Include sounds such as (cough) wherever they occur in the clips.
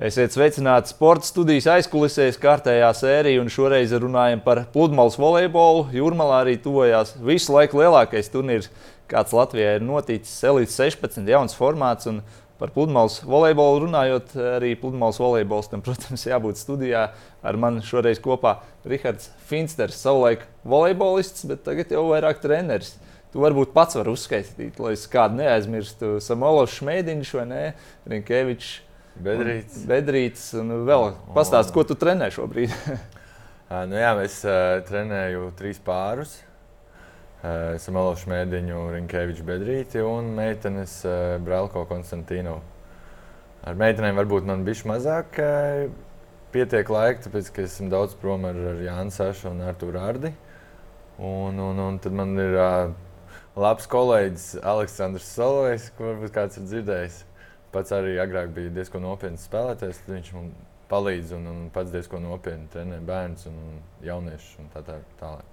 Esiet sveicināti sporta studijas aizkulisēs, kārtējā sērija, un šoreiz runājam par pludmales volejbolu. Jūrmalā arī tuvojās visu laiku lielākais turnīrs, kāds Latvijā ir noticis. Elīds 16, jauns formāts. Un par pludmales volejbolu runājot, arī pludmales volejbols tam, protams, jābūt studijā. Ar mani šoreiz kopā Rihards Finsters, savulaik volejbolists, bet tagad jau vairāk treneris. Tu varbūt pats vari uzskaitīt, lai es kādu neaizmirstu. Samolovs Šmēdiņš vai ne? Rinkevičs. Bedrīts. Bedrīts un vēl pastāst, ko tu trenē šobrīd. (laughs) (laughs) nu, jā, es uh, trenēju trīs pārus. Uh, esam Alošu Mēdiņu, Rinkeviču Bedrīti un meitenes uh, Brelko Konstantīnu. Ar meitenēm varbūt man bišķi mazāk uh, pietiek laika, tāpēc, ka esmu daudz prom ar, ar Jānu Sašu un Arturu Ardi. Un, un, un tad man ir uh, labs kolēģis Aleksandrs Solovs, ko varbūt kāds ir dzirdējis pats arī agrāk bija diezgan nopietns spēlētājs. Viņš man palīdz un, un pats diezgan nopietni trenē bērnus un jauniešus un tā tālāk.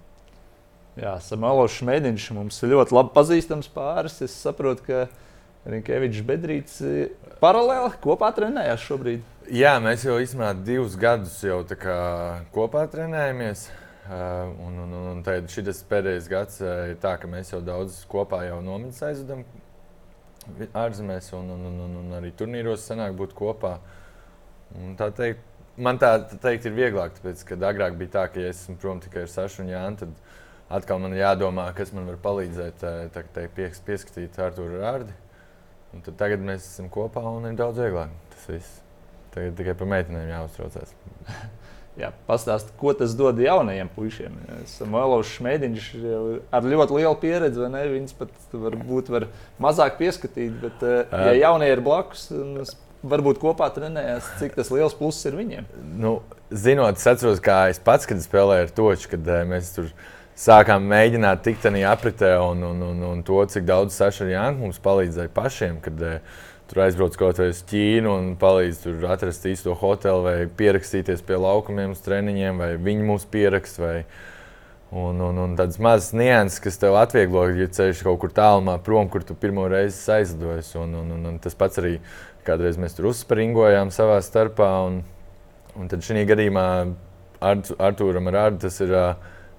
Jā, Samuēlis Šmēdiņš mums ir ļoti labi pazīstams pāris. Es saprotu, ka Rinkevičs Bedrīts paralēli kopā trenējās šobrīd. Jā, mēs jau īstenībā divus gadus jau kopā trenējamies. Uh, un, un, un šis pēdējais gads uh, ir tā, ka mēs jau daudz kopā jau nometnes aizvedam ārzemēs, un, un, un, un, un arī turnīros sanāk būt kopā. Un tā teikt, man tā, tā teikt ir vieglāk, tāpēc, kad agrāk bija tā, ka ja esmu prom tikai ar Sašu un Jānu, tad atkal man jādomā, kas man var palīdzēt tā, teikt, pies, pieskatīt Artūru Rārdi. Un tad tagad mēs esam kopā un ir daudz vieglāk tas viss. Tagad tikai par meitenēm jāuztraucās. (laughs) Jā, pastāst, ko tas dod jaunajiem puišiem. Samuēlis Šmēdiņš ar ļoti lielu pieredzi, vai ne? Viņus pat varbūt var mazāk pieskatīt, bet, eh, ja jaunie ir blakus, varbūt kopā trenējas, cik tas liels pluss ir viņiem. Nu, zinot, es atceros, kā es pats, kad spēlēju ar toču, kad eh, mēs tur sākām mēģināt tikt tajā apritē un, un, un, un to, cik daudz Saša Janka mums palīdzēja pašiem. Kad, uh, tur aizbrauc kaut vai uz Ķīnu un palīdz tur atrast īsto hotelu, vai pierakstīties pie laukumiem uz treniņiem, vai viņi mūs pierakst. Vai, un, un, un tādas mazas nianses, kas tev atvieglo, ja ceļš kaut kur tālumā prom, kur tu pirmo reizi aizlidojies. Un, un, un, un tas pats arī kādreiz mēs tur uzspringojām savā starpā. Un, un tad šī gadījumā Arthūram ar Ardu tas ir uh,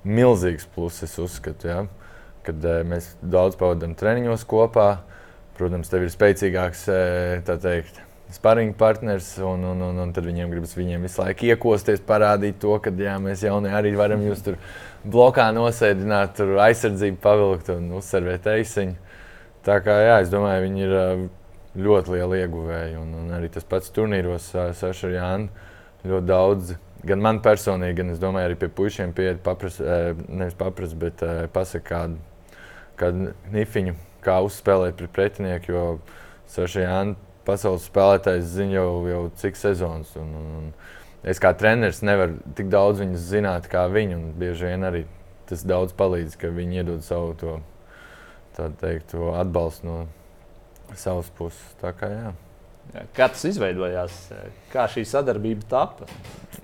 milzīgs pluss, es uzskatu. Ja? Kad uh, mēs daudz pavadām treniņos kopā. Protams, tev ir spēcīgāks teikt, sparring partners, un, un, un, un tad viņiem gribas viņiem visu laiku iekosties, parādīt to, ka jā, mēs jaunie arī varam jūs tur blokā nosēdināt, tur aizsardzību pavilkt un uzsverēt eisiņu. Tā kā jā, es domāju, viņi ir ļoti liela ieguvēja. Un, un arī tas pats turnīros, Saša Jānis, ļoti daudz. Gan man personīgi, gan es domāju, arī pie puišiem pieiet, paprast, nevis paprast, bet pasakāt kādu, kādu nifiņu kā uzspēlēt pret pretinieku. Jo Sašajāna pasaules spēlētājs zina jau, jau cik sezonas. Un, un, un es kā treneris nevaru tik daudz viņus zināt kā viņi. Bieži vien arī tas daudz palīdz, ka viņi iedod savu to, teikt, to atbalstu no savas puses. Tā kā, jā. Kā tas izveidojās? Kā šī sadarbība tapa?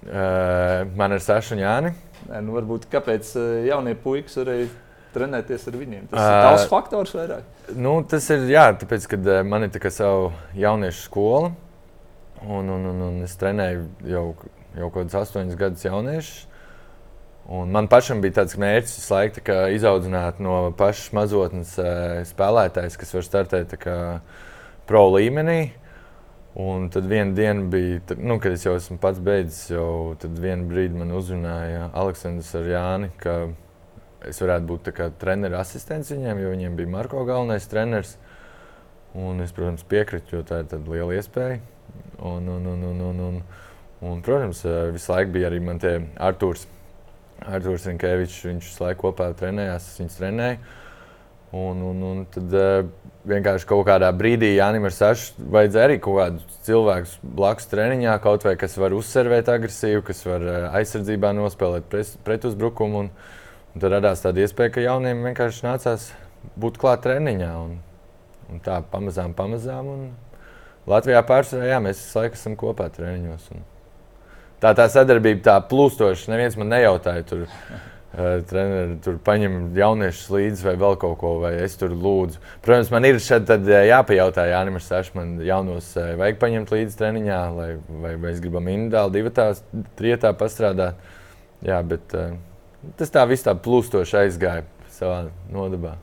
Uh, man ir seši Jāni. Nu, varbūt kāpēc jaunie puikas varēja trenēties ar viņiem? Tas uh, ir tavs faktors vairāk. Nu, tas ir jā, tāpēc, ka man ir sava jauniešu skola. Un, un, un, un es trenēju jau, jau kaut kādus astoņus gadus jauniešus. Un man pašam bija tāds mērķis, laiku, tā izaudzināt no pašas mazotnes spēlētājs, kas var startēt kā, pro līmenī. Un tad vienā dienā bija, nu, kad es jau esmu pats beidzis, jau vienā brīdī man uzrunāja Aleksandrs ar Jāni, ka es varētu būt treneris asistents viņiem, jo viņiem bija Marko galvenais treneris. Un es, protams, piekrītu, jo tā ir liela iespēja. Un, un, un, un, un, un, un, protams, eh, visu laiku bija arī man te Arthurs. Arthurs Rinkevičs, viņš visu laiku kopā trenējās, es viņus trenēju. Un, un, un tad uh, vienkārši kaut kādā brīdī Jānis ar Sašu vajadzēja arī kaut kādu cilvēku blakus treniņā, kaut vai kas var uzsvervēt agresīvi, kas var uh, aizsardzībā nospēlēt pretuzbrukumu. Pret Un tad radās tāda iespēja, ka jauniem vienkārši nācās būt klāt treniņā. Un, un tā pamazām, pamazām. Latvijā pārsvarā jā, mēs visu laiku esam kopā treniņos. Un tā tā sadarbība tā plūstoša. Neviens man nejautāja tur. (laughs) treneri tur paņem jauniešus līdzi vai vēl kaut ko, vai es tur lūdzu. Protams, man ir šeit jāpajautā, Jānis Sārs, man jaunos vajag paņemt līdzi treniņā, lai, vai mēs gribam individuāli, divatā, trijotā pastrādāt. Jā, bet tas tā viss tā plūstoši aizgāja savā nodabā.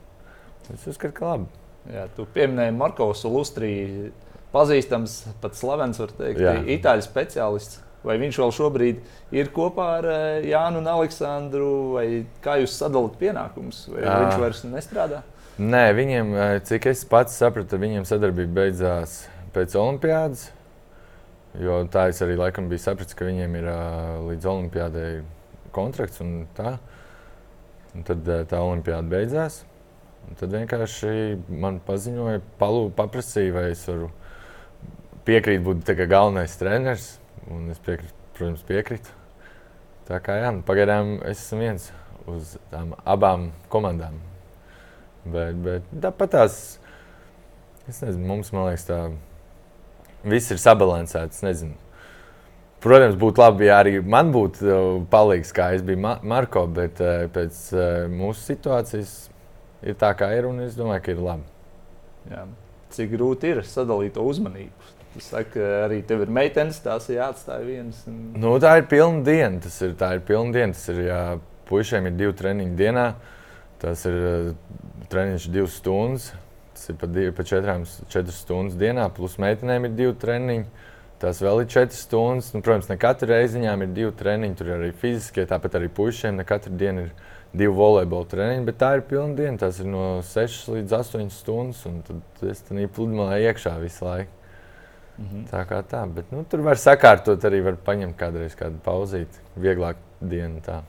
Es uzskatu, ka labi. Jā, tu pieminēji Markovs Lustriju, pazīstams, pat slavens, var teikt, Jā. itāļu speciālists. Vai viņš vēl šobrīd ir kopā ar eh, Jānu un Aleksandru, vai kā jūs sadalāt pienākumus, vai Jā. viņš vairs nestrādā? Nē, viņiem, eh, cik es pats sapratu, viņiem sadarbība beidzās pēc Olimpijas. Jo tā es arī laikam biju sapratis, ka viņiem ir uh, līdz Olimpijādai kontrakts un tā. Un tad uh, tā Olimpijāda beidzās. Tad vienkārši man paziņoja, palū, paprasīja, vai es varu piekrīt būt galvenais treneris. Un es piekrītu, protams, piekrītu. Tā kā jā, nu, pagaidām es esmu viens uz tām abām komandām. Bet, bet tāpat tās, es nezinu, mums, man liekas, tā viss ir sabalansēts. Protams, būtu labi, ja arī man būtu uh, palīgs, kā es biju Marko, bet uh, pēc uh, mūsu situācijas ir tā, kā ir, un es domāju, ka ir labi. Jā. Cik grūti ir sadalīt to uzmanību? Es saku, arī tev ir meitenes, tās ir jāatstāj vienas. Un... Nu, tā ir pilna diena. Tas ir, ir pilna diena. Tas ir, ja puišiem ir divi treniņi dienā, tas ir treniņš divas stundas. Tas ir pa, divi, pa četrām, četras stundas dienā, plus meitenēm ir divi treniņi. Tas vēl ir četras stundas. Nu, protams, ne katru reizi viņām ir divi treniņi. Tur ir arī fiziskie, tāpat arī puišiem ne katru dienu ir divi volejbola treniņi, bet tā ir pilna diena. Tas ir no 6 līdz 8 stundas, un tad es tam pludmalē iekšā visu laiku. Mm -hmm. Tā kā tā, bet nu, tur var sakārtot arī, var paņemt kādreiz kādu pauzīti, vieglāk dienu. Tā.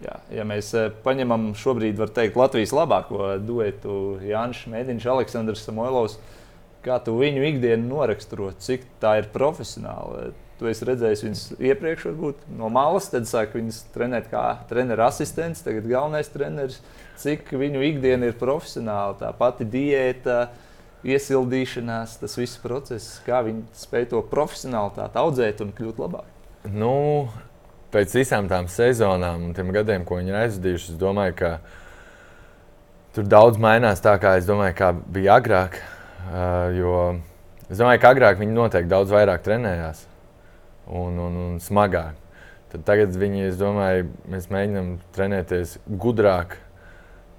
Jā, ja mēs eh, paņemam šobrīd, var teikt, Latvijas labāko duetu Jānis Mēdiņš, Aleksandrs Samoilovs, kā tu viņu ikdienu noraksturo, cik tā ir profesionāla? Tu esi redzējis viņus iepriekš, varbūt no malas, tad sāk viņus trenēt kā treneru asistents, tagad galvenais treneris. Cik viņu ikdiena ir profesionāla, tā pati diēta, iesildīšanās, tas viss process, kā viņi spēj to profesionālitāti audzēt un kļūt labāk. Nu, pēc visām tām sezonām un tiem gadiem, ko viņi ir aizvadījuši, es domāju, ka tur daudz mainās tā, kā domāju, kā bija agrāk. Uh, jo es domāju, ka agrāk viņi noteikti daudz vairāk trenējās un, un, un smagāk. Tad tagad viņi, es domāju, mēs mēģinām trenēties gudrāk,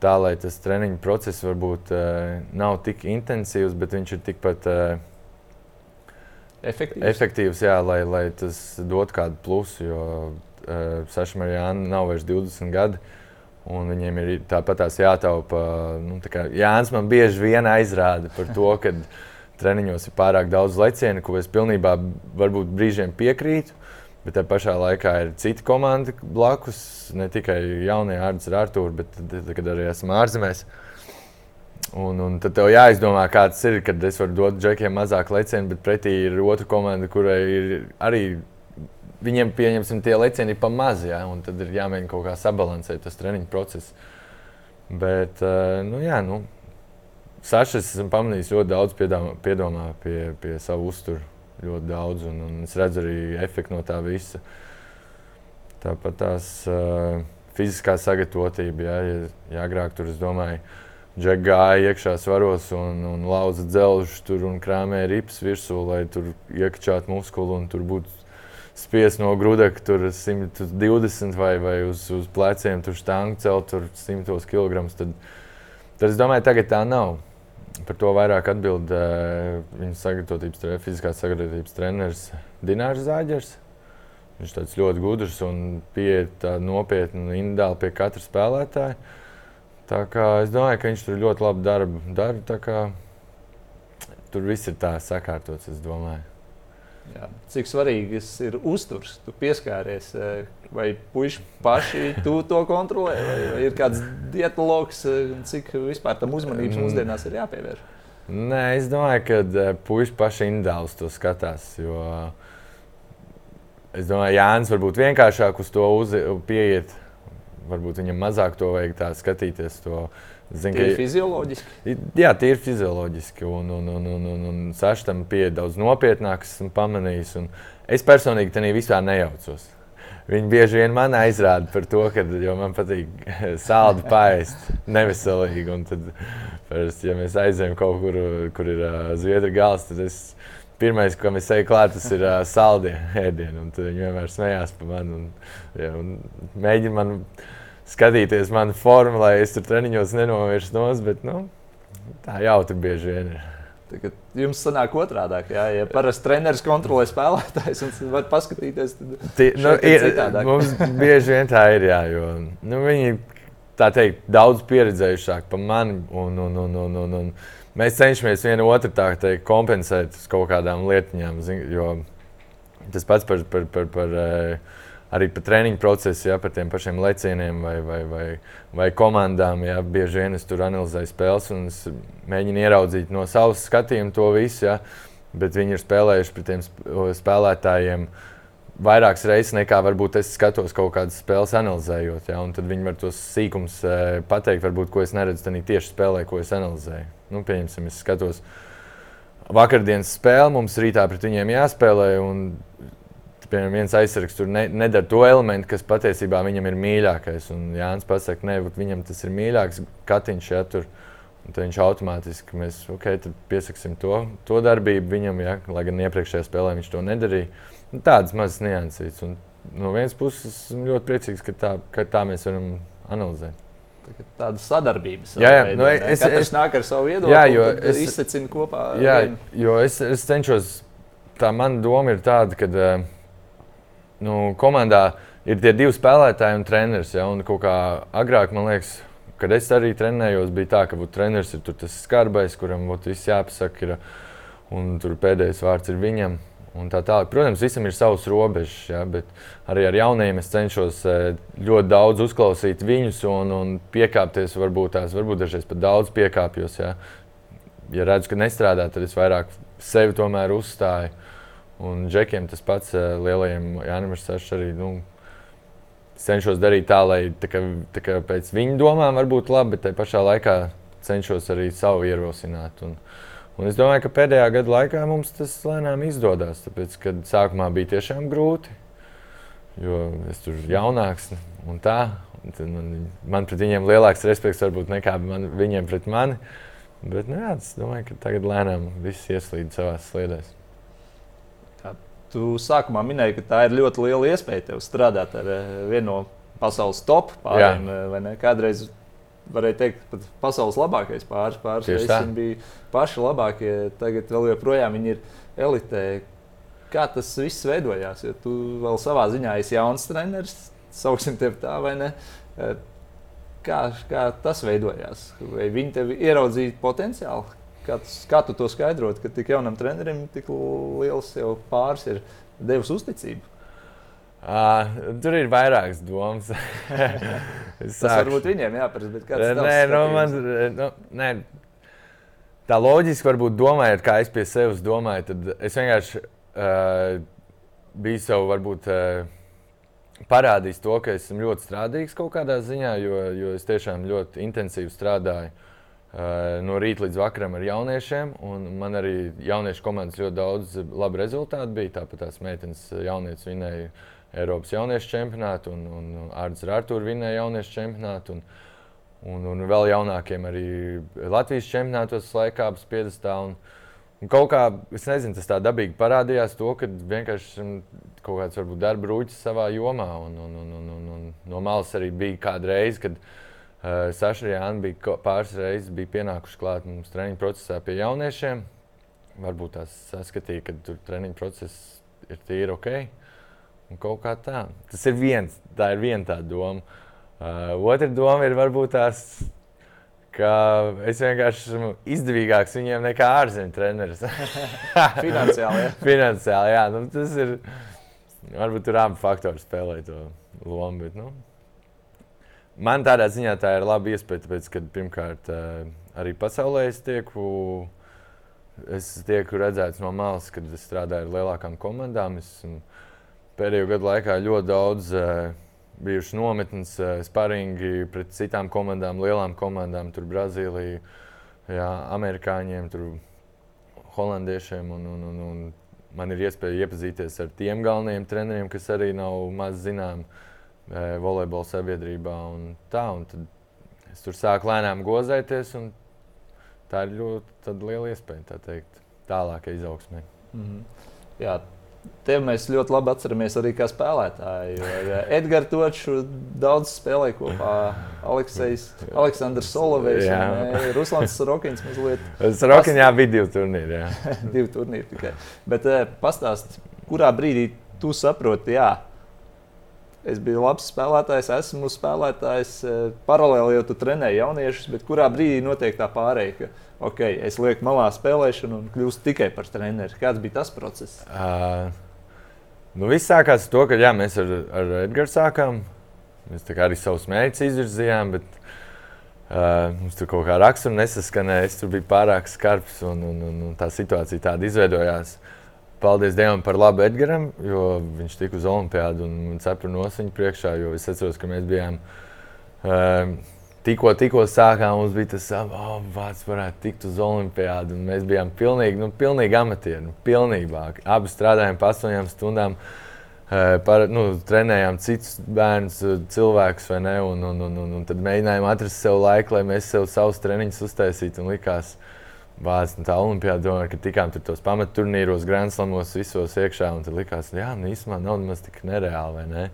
tā lai tas treniņu process varbūt uh, nav tik intensīvs, bet viņš ir tikpat uh, efektīvs. efektīvs jā, lai, lai tas dotu kādu plusu. Jo uh, Sašam ar Jānu nav vairs 20 gadi. Un viņiem ir tāpat jātaupa. Nu, tā Jānis man bieži vien aizrāda par to, ka treniņos ir pārāk daudz lecienu, ko es pilnībā varbūt brīžiem piekrītu. Bet tajā pašā laikā ir cita komanda blakus. Ne tikai jaunie ārdas ar Arthuru, bet tad, kad arī esam ārzemēs. Un, un tad tev jāizdomā, kāds ir, kad es varu dot džekiem mazāk lecienu, bet pretī ir otra komanda, kurai ir arī viņiem pieņemsim tie lecieni pa maz. Ja? Tad ir jāmēģina kaut kā sabalansēt tas treniņu process. Bet, uh, nu, jā, nu, Sašas esmu pamanījis ļoti daudz piedomā, piedomā pie, pie savu uzturu. Ļoti daudz, un, un es redzu arī efektu no tā visa. Tāpat tās uh, fiziskā sagatavotība, ja, ja, ja agrāk tur, es domāju, Džek gāja iekšā svaros un, un lauza dzelžus tur un krāmēja rips virsū, lai tur iekšķātu muskuli un tur būtu spiest no grūdaka tur 120 vai, vai uz, uz pleciem tur štāngu celt tur 100 kg. Tad, tad es domāju, tagad tā nav. Par to vairāk atbild uh, viņa sagatavotības, fiziskās sagatavotības treneris Dinārs Zāģers. Viņš ir ļoti gudrs un pieiet nopietni un individuāli pie katra spēlētāja. Tā kā es domāju, ka viņš tur ļoti labu darbu dara. Tur viss ir tā sakārtots, es domāju. Jā. Cik svarīgs ir uzturs? Tu pieskāries, eh, vai puiši paši to kontrolē, vai, ir kāds dietologs, eh, cik vispār tam uzmanības mm. mūsdienās ir jāpievērš? Nē, es domāju, ka eh, puiši paši individuāli to skatās. Jo, es domāju, Jānis varbūt vienkāršāk uz to pieiet. Varbūt viņam mazāk to vajag tā skatīties. To, Zin, tie ir fizioloģiski. Jā, tie ir fizioloģiski. Un, un, un, un, un, un Sašs tam pieeja daudz nopietnāk, esmu pamanījis. Un es personīgi tam vispār nejaucos. Viņi bieži vien man aizrāda par to, ka man patīk (laughs) sāli paēst, neveselīgi. Un tad, parasti, ja mēs aizējām kaut kur, kur ir uh, zviedru gals, tad es pirmais, kam es eju klāt, tas ir uh, saldie ēdieni. Tad viņi vienmēr smējās par mani un, ja, un mēģina man skatīties manu formu, lai es tur treniņos nenomirstu nos, bet nu, tā jautri bieži vien ir. Tagad jums sanāk otrādi. Ja, ja parasti treneris kontrolē spēlētājs un var paskatīties, tad Tie, nu, ir, mums bieži vien tā ir. Jā, jo, nu, viņi tā teikt, daudz pieredzējušāki par mani. Un, un, un, un, un, un mēs cenšamies vienu otru teikt, kompensēt uz kaut kādām lietiņām. Jo tas pats par, par, par, par, par eh, arī par treniņu procesu, ja, par tiem pašiem lecieniem vai, vai, vai, vai komandām. Ja, bieži vien es tur analizēju spēles un mēģinu ieraudzīt no savas skatījuma to visu. Ja, bet viņi ir spēlējuši pret tiem spēlētājiem vairākas reizes nekā varbūt es skatos kaut kādas spēles analizējot. Ja, tad viņi var tos sīkums e, pateikt, varbūt, ko es neredzu tieši spēlē, ko es analizēju. Nu, pieņemsim, es skatos vakardienas spēli, mums rītā pret viņiem jāspēlē. Piemēram, viens aizsargs tur ne, nedara to elementu, kas patiesībā viņam ir mīļākais. Un Jānis pasakā, ne, viņam tas ir mīļāks, katiņš ja, tur. Tad viņš automātiski mēs okay, piesaksim to, to darbību viņam, ja, lai gan iepriekšējā spēlē viņš to nedarīja. Nu, tādas mazas niansītas. No vienas puses, esmu ļoti priecīgs, ka tā, ka tā mēs varam analizēt. Tāda sadarbība. Jā, jā nu, es, Katrs es, nāk ar savu viedokli. Jā, jo es izsacinu kopā. Jā, jo es, es cenšos. Tā mana doma ir tāda, ka. Uh, nu, komandā ir tie divi spēlētāji un treneris. Ja, un kā agrāk, man liekas, kad es arī trenējos, bija tā, ka būt, treneris ir tas skarbais, kuram būt, viss jāpasaka, ir, un tur pēdējais vārds ir viņam. Tā tā. Protams, visam ir savs robežas, ja, bet arī ar jauniem es cenšos eh, ļoti daudz uzklausīt viņus un, un piekāpties. Varbūt tās, varbūt dažreiz pat daudz piekāpjos. Ja, ja redzu, ka nestrādā, tad es vairāk sevi tomēr uzstāju. Un džekiem tas pats uh, lielajiem Jānis Sašs arī nu, cenšos darīt tā, lai tā kā, tā kā pēc viņu domām varbūt labi, bet tajā pašā laikā cenšos arī savu ierosināt. Un, un es domāju, ka pēdējā gada laikā mums tas lēnām izdodas. Tāpēc, kad sākumā bija tiešām grūti, jo es tur biju jaunāks un tā. Un man, man pret viņiem lielāks respekts varbūt nekā man, viņiem pret mani. Bet nu, jā, es domāju, ka tagad lēnām viss ieslīd savā sliedēs. Tu sākumā minēji, ka tā ir ļoti liela iespēja tev strādāt ar eh, vienu no pasaules top pāriem. Eh, Kādreiz varēja teikt, pat pasaules labākais pāris. Pāris viņi bija paši labākie, tagad vēl joprojām viņi ir elitē. Kā tas viss veidojās? Jo tu vēl savā ziņā esi jauns treneris, sauksim tevi tā vai ne. Eh, kā, kā tas veidojās? Vai viņi tevi ieraudzīja potenciāli? Kā, tas, kā tu to skaidrot, ka tik jaunam trenerim tik liels pāris ir devis uzticību? Uh, tur ir vairākas domas. (laughs) tas varbūt viņiem jāprasa, bet kāds nē, nu, man, nu, nē, tā loģiski varbūt domājot, kā es pie sevis domāju, tad es vienkārši uh, biju sev varbūt. Uh, Parādījis to, ka esmu ļoti strādīgs kaut kādā ziņā, jo, jo es tiešām ļoti intensīvi strādāju uh, no rīta līdz vakaram ar jauniešiem. Man arī jauniešu komandas ļoti daudz labu rezultātu bija. Tāpat tās meitenes jaunieces vinēja Eiropas jauniešu čempionātu, un, un Arnēs Rārtūrs vinēja jauniešu čempionātu. Un, un, un vēl jaunākiem arī Latvijas čempionātos laikā ap spiedestā. Un, un kaut kā, es nezinu, tas tā dabīgi parādījās to, ka vienkārši kaut kāds varbūt darba rūķis savā jomā. Un, un, un, un, un, un no malas arī bija kāda reize, kad Saša un Jānis bija pāris reizes bija pienākuši klāt mums treniņu procesā pie jauniešiem. Varbūt tās saskatīja, ka tur treniņu process ir tīri ok. Un kaut kā tā. Tas ir viens, tā ir viena tā doma. Uh, otra doma ir varbūt tās, ka es vienkārši esmu izdevīgāks viņiem nekā ārzemju treneris. (laughs) Finansiāli, jā. (laughs) Finansiāli, jā. Nu, tas ir, varbūt tur abi faktori spēlē to lomu. Bet, nu, Man tādā ziņā tā ir laba iespēja, tāpēc, ka pirmkārt eh, arī pasaulē es tieku, es tieku redzēts no malas, kad es strādāju ar lielākām komandām. Es pēdējo gadu laikā ļoti daudz uh, bijuši nometnes, uh, sparingi pret citām komandām, lielām komandām, tur Brazīlija, jā, amerikāņiem, tur holandiešiem un, un, un, un man ir iespēja iepazīties ar tiem galvenajiem treneriem, kas arī nav maz zināmi volejbola sabiedrībā. Un tā, un tad es tur sāku lēnām gozēties, un tā ir ļoti liela iespēja tā teikt, tālākai izaugsmē. Mm -hmm. Jā, Tev mēs ļoti labi atceramies arī kā spēlētāji. Edgars Točs daudz spēlēja kopā. Aleksis, (laughs) Aleksandrs Solovejs, Ruslans Sorokins. (laughs) Sorokins, jā, bija divi turnīri. (laughs) divi turnīri tikai. Bet eh, pastāst, kurā brīdī tu saproti, jā, es biju labs spēlētājs, esmu spēlētājs. Eh, paralēli jau tu trenēji jauniešus, bet kurā brīdī notiek tā pārējai? ok, es lieku malā spēlēšanu un kļūstu tikai par treneri. Kāds bija tas process? Uh, nu, viss sākās ar to, ka jā, mēs ar, ar Edgars sākām. Mēs arī savus mērķus izvirzījām, bet uh, mums tur kaut kā rakstura nesaskanēja. Es tur biju pārāk skarbs un, un, un, un tā situācija tāda izveidojās. Paldies Dievam par labu Edgaram, jo viņš tika uz Olimpiādu un cepura nosiņu priekšā. Es atceros, ka mēs bijām uh, tikko, tikko sākām, mums bija tas, ka oh, vārds varētu tikt uz Olimpiādu. Mēs bijām pilnīgi, nu, pilnīgi amatieri. Nu, pilnībā. Abi strādājām pa astoņām stundām. Eh, par, nu, trenējām citus bērnus, eh, cilvēkus, vai ne? Un, un, un, un, un tad mēģinājām atrast sev laiku, lai mēs sev savus treniņus uztaisītu. Likās, Vācis tā olimpiāda, domāju, ka tikām tur tos pamatturnīros, grāmatslamos, visos iekšā. Un tad likās, ka nu, īstenībā nav nemaz tik nereāli, vai ne?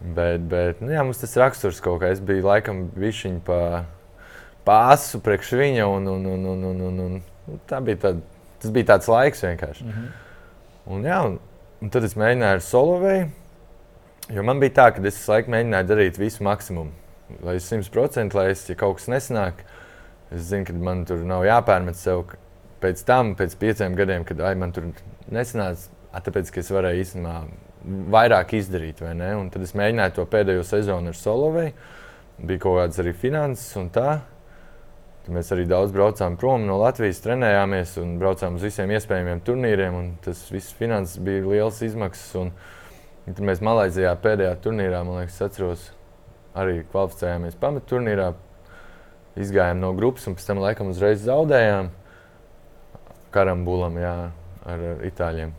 Bet, bet nu, jā, mums tas raksturs kaut kā. Es biju laikam višķiņš pa pāsu priekš viņa. Un, un, un, un, un, un, un, nu, tā bija tād, tas bija tāds laiks vienkārši. Mm -hmm. un, jā, un, un tad es mēģināju ar Solovēju. Jo man bija tā, ka es laiku mēģināju darīt visu maksimumu. Lai es 100% lai es, ja kaut kas nesanāk, es zinu, ka man tur nav jāpērmet sev. Pēc tam, pēc pieciem gadiem, kad ai, man tur nesanāca, tāpēc, ka es varēju īstenībā vairāk izdarīt. Tad es mēģināju to pēdējo sezonu ar Solovēju. Bija kaut kādas arī finanses un tā. Tad mēs arī daudz braucām prom no Latvijas, trenējāmies un braucām uz visiem iespējamiem turnīriem. Tas viss finanses bija liels izmaksas. Un, un tad mēs Malaisijā pēdējā turnīrā, man liekas, atceros, arī kvalificējāmies pamatturnīrā. Izgājām no grupas un pēc tam laikam uzreiz zaudējām karambulam jā, ar, itāļiem.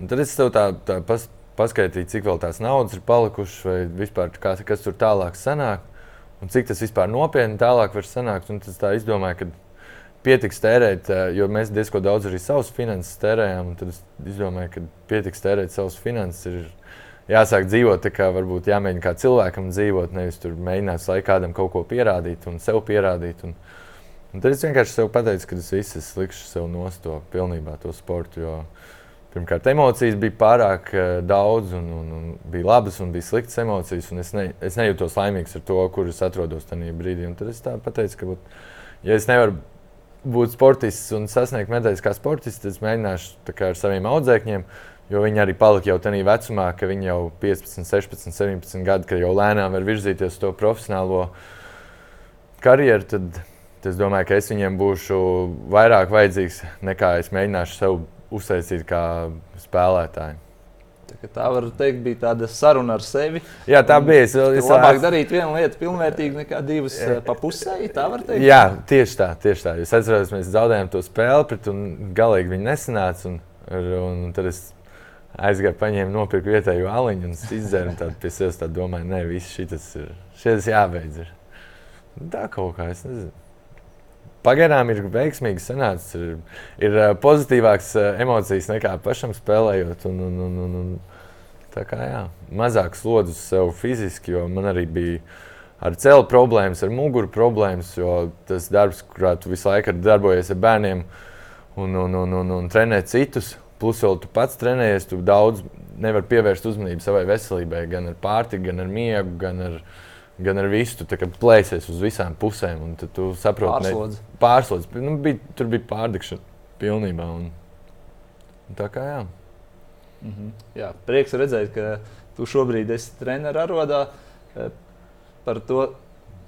Un tad es tev tā, tā pas, paskaitīju, cik vēl tās naudas ir palikušas, vai vispār kā, kas tur tālāk sanāk, un cik tas vispār nopietni tālāk var sanākt. Un tas tā izdomāju, ka pietiks tērēt, eh, jo mēs diezgan daudz arī savus finanses tērējām. Tad es izdomāju, ka pietiks tērēt savus finanses. Ir jāsāk dzīvot tā, kā varbūt jāmēģina kā cilvēkam dzīvot, nevis tur mēģināt lai kādam kaut ko pierādīt un sev pierādīt. Un, un tad es vienkārši sev pateicu, ka es visu likšu sev nost pilnībā to sportu. Jo, Pirmkārt, emocijas bija pārāk uh, daudz, un, un, un bija labas un bija sliktas emocijas. Es, ne, es nejūtos laimīgs ar to, kur es atrodos tajā brīdī. Un tad es pateicu, ka, būt, ja es nevaru būt sportists un sasniegt medaļas kā sportists, tad es mēģināšu ar saviem audzēkņiem. Jo viņi arī palika jau tādā vecumā, ka viņi jau 15, 16, 17 gadi, kad jau lēnām var virzīties uz to profesionālo karjeru. Tad, es domāju, ka es viņiem būšu vairāk vajadzīgs nekā es mēģināšu sev uztaisīt kā spēlētāji. Tā, tā var teikt, bija tāda saruna ar sevi. Jā, tā bija. Es, es labāk darīt vienu lietu pilnvērtīgi nekā divas eh, pa pusē. Tā var teikt. Jā, tieši tā. Tieši tā. Es atceros, mēs zaudējām to spēli, un galīgi viņi nesanāca. Un, un tad es aizgāju, paņēmu, nopirku vietējo aliņu un izdzēru. Tad pie sevis domāju, nē, viss šis ir, šis jābeidz. Ir. Tā kaut kā, es nezinu pagaidām ir veiksmīgi sanācis. Ir, ir pozitīvāks emocijas nekā pašam spēlējot. Un, un, un, un, un, tā kā jā, mazāk slodzes sev fiziski, jo man arī bija ar celu problēmas, ar muguru problēmas, jo tas darbs, kurā tu visu laiku darbojies ar bērniem un, un, un, un, un trenē citus. Plus, vēl tu pats trenējies, tu daudz nevari pievērst uzmanību savai veselībai, gan ar pārtiku, gan ar miegu, gan ar gan ar visu. Tu plēsies uz visām pusēm, un tu saproti, ka pārslodzi. Nu, bija, tur bija pārdekšana pilnībā. Un, un tā kā jā. Mm -hmm. jā. Prieks redzēt, ka tu šobrīd esi treneris arodā eh, par to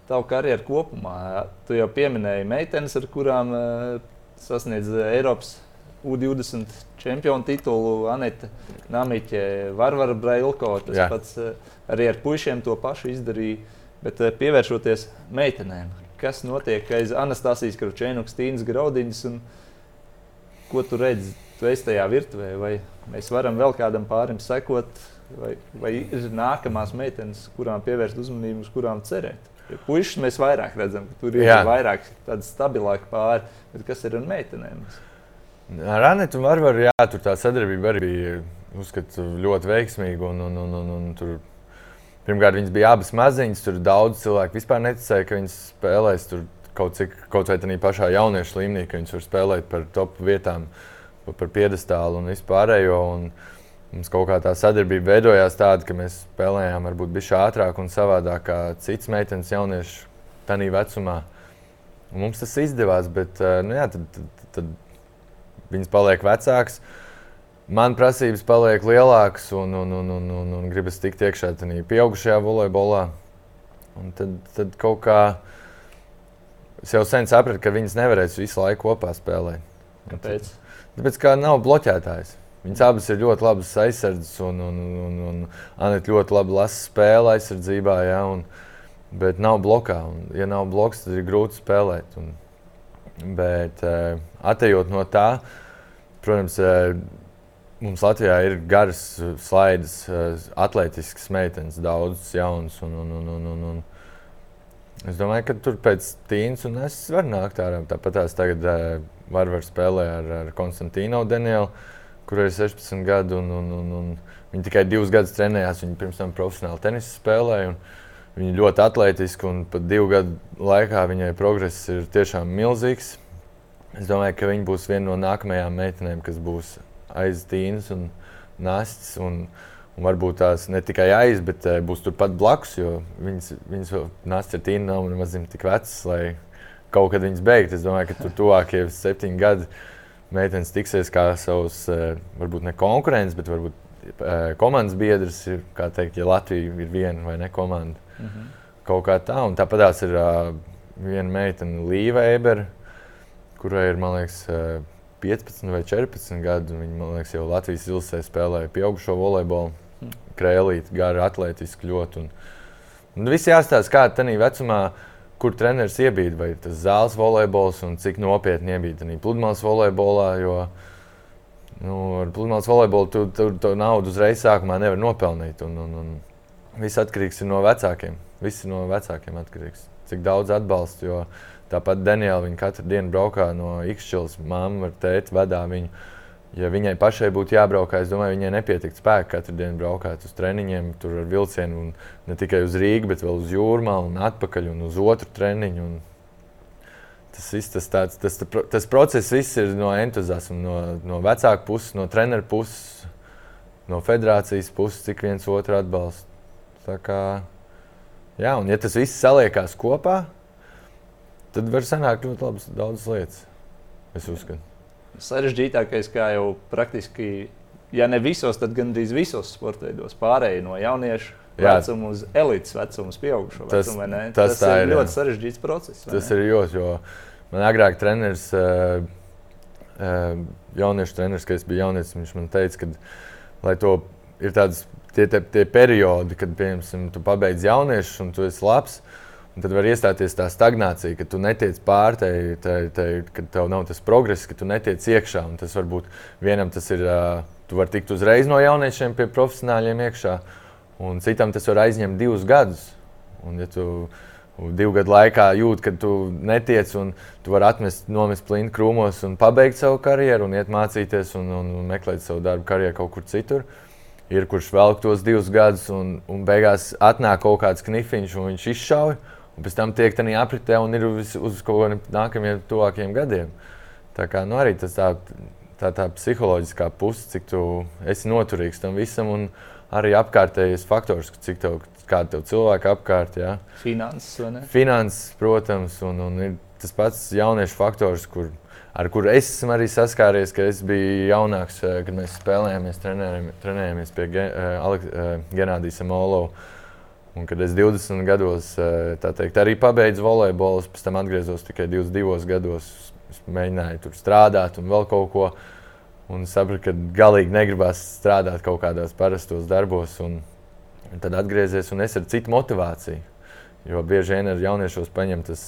tavu karjeru kopumā. Tu jau pieminēji meitenes, ar kurām eh, sasniedz Eiropas U20 čempionu titulu, Anita Namiķe, Varvara Brailko. Tas Jā. pats eh, arī ar puišiem to pašu izdarīja. Bet eh, pievēršoties meitenēm, kas notiek aiz Anastasijas Kravčēnas, Tīnas Graudiņas, un ko tu redzi tu esi tajā virtuvē, vai mēs varam vēl kādam pārim sekot, vai, vai ir nākamās meitenes, kurām pievērst uzmanību, uz kurām cerēt. Puikas mēs vairāk redzam, ka tur ir Jā. vairāk tādu stabilāku pāri, bet kas ir ar meitenēm? Ar Anetu Varvaru, jā, tur tā sadarbība arī bija uzskatu, ļoti veiksmīga. Un, un, un, un, un tur, pirmkārt, viņas bija abas maziņas, tur daudz cilvēku vispār neticēja, ka viņas spēlēs tur kaut, cik, kaut vai tādā pašā jauniešu līmenī, ka viņas var spēlēt par top vietām, par piedestālu un vispārējo. Un, Mums kaut kā tā sadarbība veidojās tāda, ka mēs spēlējām varbūt bišķi ātrāk un savādāk kā citas meitenes jaunieši tādā vecumā. Un mums tas izdevās, bet eh, nu, jā, tad, tad, tad viņas paliek vecākas. Man prasības paliek lielākas, un, un, un, un, un, un gribas tikt iekšā tajā pieaugušajā volejbolā. Un tad, tad kaut kā es jau sen sapratu, ka viņas nevarēs visu laiku kopā spēlēt. Kāpēc? Tāpēc, ka nav bloķētājs. Viņas abas ir ļoti labas aizsardzes, un, un, un, un Anita ļoti labi lasa spēli aizsardzībā. Ja, un, bet nav blokā. Un, ja nav bloks, tad ir grūti spēlēt. Un, bet uh, atejot no tā, protams, uh, mums Latvijā ir garas slaidas, uh, atletiskas meitenes, daudzas jaunas. Un, un, un, un, un, un, Es domāju, ka tur pēc Tīnas un es varu nākt ārā. Tāpat tās tagad var, var spēlēt ar, ar Konstantīnu Danielu kurai ir 16 gadi. Un, un, un, un viņa tikai divus gadus trenējās. Viņa pirms tam profesionāli tenisu spēlēja. Viņa ļoti atletiski un pat divu gadu laikā viņai progress ir tiešām milzīgs. Es domāju, ka viņa būs viena no nākamajām meitenēm, kas būs aiz tīnas un nastas. Un, un varbūt tās ne tikai aiz, bet uh, būs turpat blakus, jo viņas, viņas nastas ir tīna, nav nemaz tik vecas, lai kaut kad viņas beigtu. Es domāju, ka tur tuvākie septiņi gadi meitenes tiksies kā savs, eh, varbūt ne konkurents, bet varbūt eh, komandas biedrs. Kā teikt, ja Latvija ir viena vai ne komanda. -hmm. Kaut kā tā, un tāpat tās ir uh, viena meitene, Līva Ebera, kurai ir, man liekas, uh, 15 vai 14 gadi. Viņa, man liekas, jau Latvijas ilgsē spēlēja pieaugušo volejbolu. Mm. Krēlīti, gari, atletiski ļoti. Un, un viss jāstāsta, kāda tajā vecumā ir kur treneris iebīda, vai tas zāles volejbols un cik nopietni iebīda arī pludmales volejbolā. Jo, nu, ar pludmales volejbolu tu, tu to naudu uzreiz sākumā nevar nopelnīt. Un, un, un viss atkarīgs no vecākiem. Viss no vecākiem atkarīgs. Cik daudz atbalsta. Jo tāpat Daniela katru dienu braukā no Ikšķils, māma ar tēti vedā viņu ja viņai pašai būtu jābrauk, es domāju, viņai nepietiktu spēka katru dienu braukāt uz treniņiem, tur ar vilcienu, un ne tikai uz Rīgas, bet vēl uz Jūrmālu un atpakaļ un uz otru treniņu. Un tas, viss, tas, tāds, tas, tas process viss ir no entuziasma, no, no vecāku puses, no treneru puses, no federācijas puses, cik viens otru atbalsta. Tā kā, jā, un ja tas viss saliekās kopā, tad var sanākt ļoti labas daudzas lietas. Es uzskatu sarežģītākais, kā jau praktiski, ja ne visos, tad gandrīz visos sporta veidos pārējai no jauniešu. Jā. Vecuma uz elites vecuma, pieaugušo tas, vecumu. Tas, tas ir, ir ļoti sarežģīts process. Tas ir ļoti, jo man agrāk treneris, jauniešu treneris, kad es biju jaunietis, viņš man teica, ka, lai to ir tāds tie, tie, tie periodi, kad, piemēram, tu pabeidz jauniešus un tu esi labs, Un tad var iestāties tā stagnācija, ka tu netiec pāri, tai, tai, tai, ka tev nav tas progress, ka tu netiec iekšā. Un tas varbūt vienam tas ir, tu vari tikt uzreiz no jauniešiem pie profesionāļiem iekšā, un citam tas var aizņemt divus gadus. Un, ja tu divu gadu laikā jūti, ka tu netiec, un tu vari atmest, nomest plinti krūmos un pabeigt savu karjeru, un iet mācīties un, un, meklēt savu darbu karjeru kaut kur citur. Ir kurš velk tos divus gadus, un, un beigās atnāk kaut kāds knifiņš, un viņš izšauj un pēc tam tiek tādā apritē un ir uz, uz kaut kādiem nākamajiem, tuvākiem gadiem. Tā kā nu, arī tas tā, tā, tā psiholoģiskā puse, cik tu esi noturīgs tam visam, un arī apkārtējais faktors, cik tev, kāda tev cilvēka apkārt. Jā. Finanses, vai ne? Finanses, protams, un, un ir tas pats jauniešu faktors, kur, ar kuru es esmu arī saskāries, kad es biju jaunāks, eh, kad mēs spēlējāmies, trenējāmies pie eh, Genādijas Molovas Un, kad es 20 gados eh, teikt, arī pabeidzu volejbolu, pēc tam atgriezos tikai 22 gados. Es mēģināju tur strādāt un vēl kaut ko. Un sapratu, ka galīgi negribas strādāt kaut kādos parastos darbos. Un tad atgriezies un es ar citu motivāciju. Jo bieži vien ar jauniešos paņem tas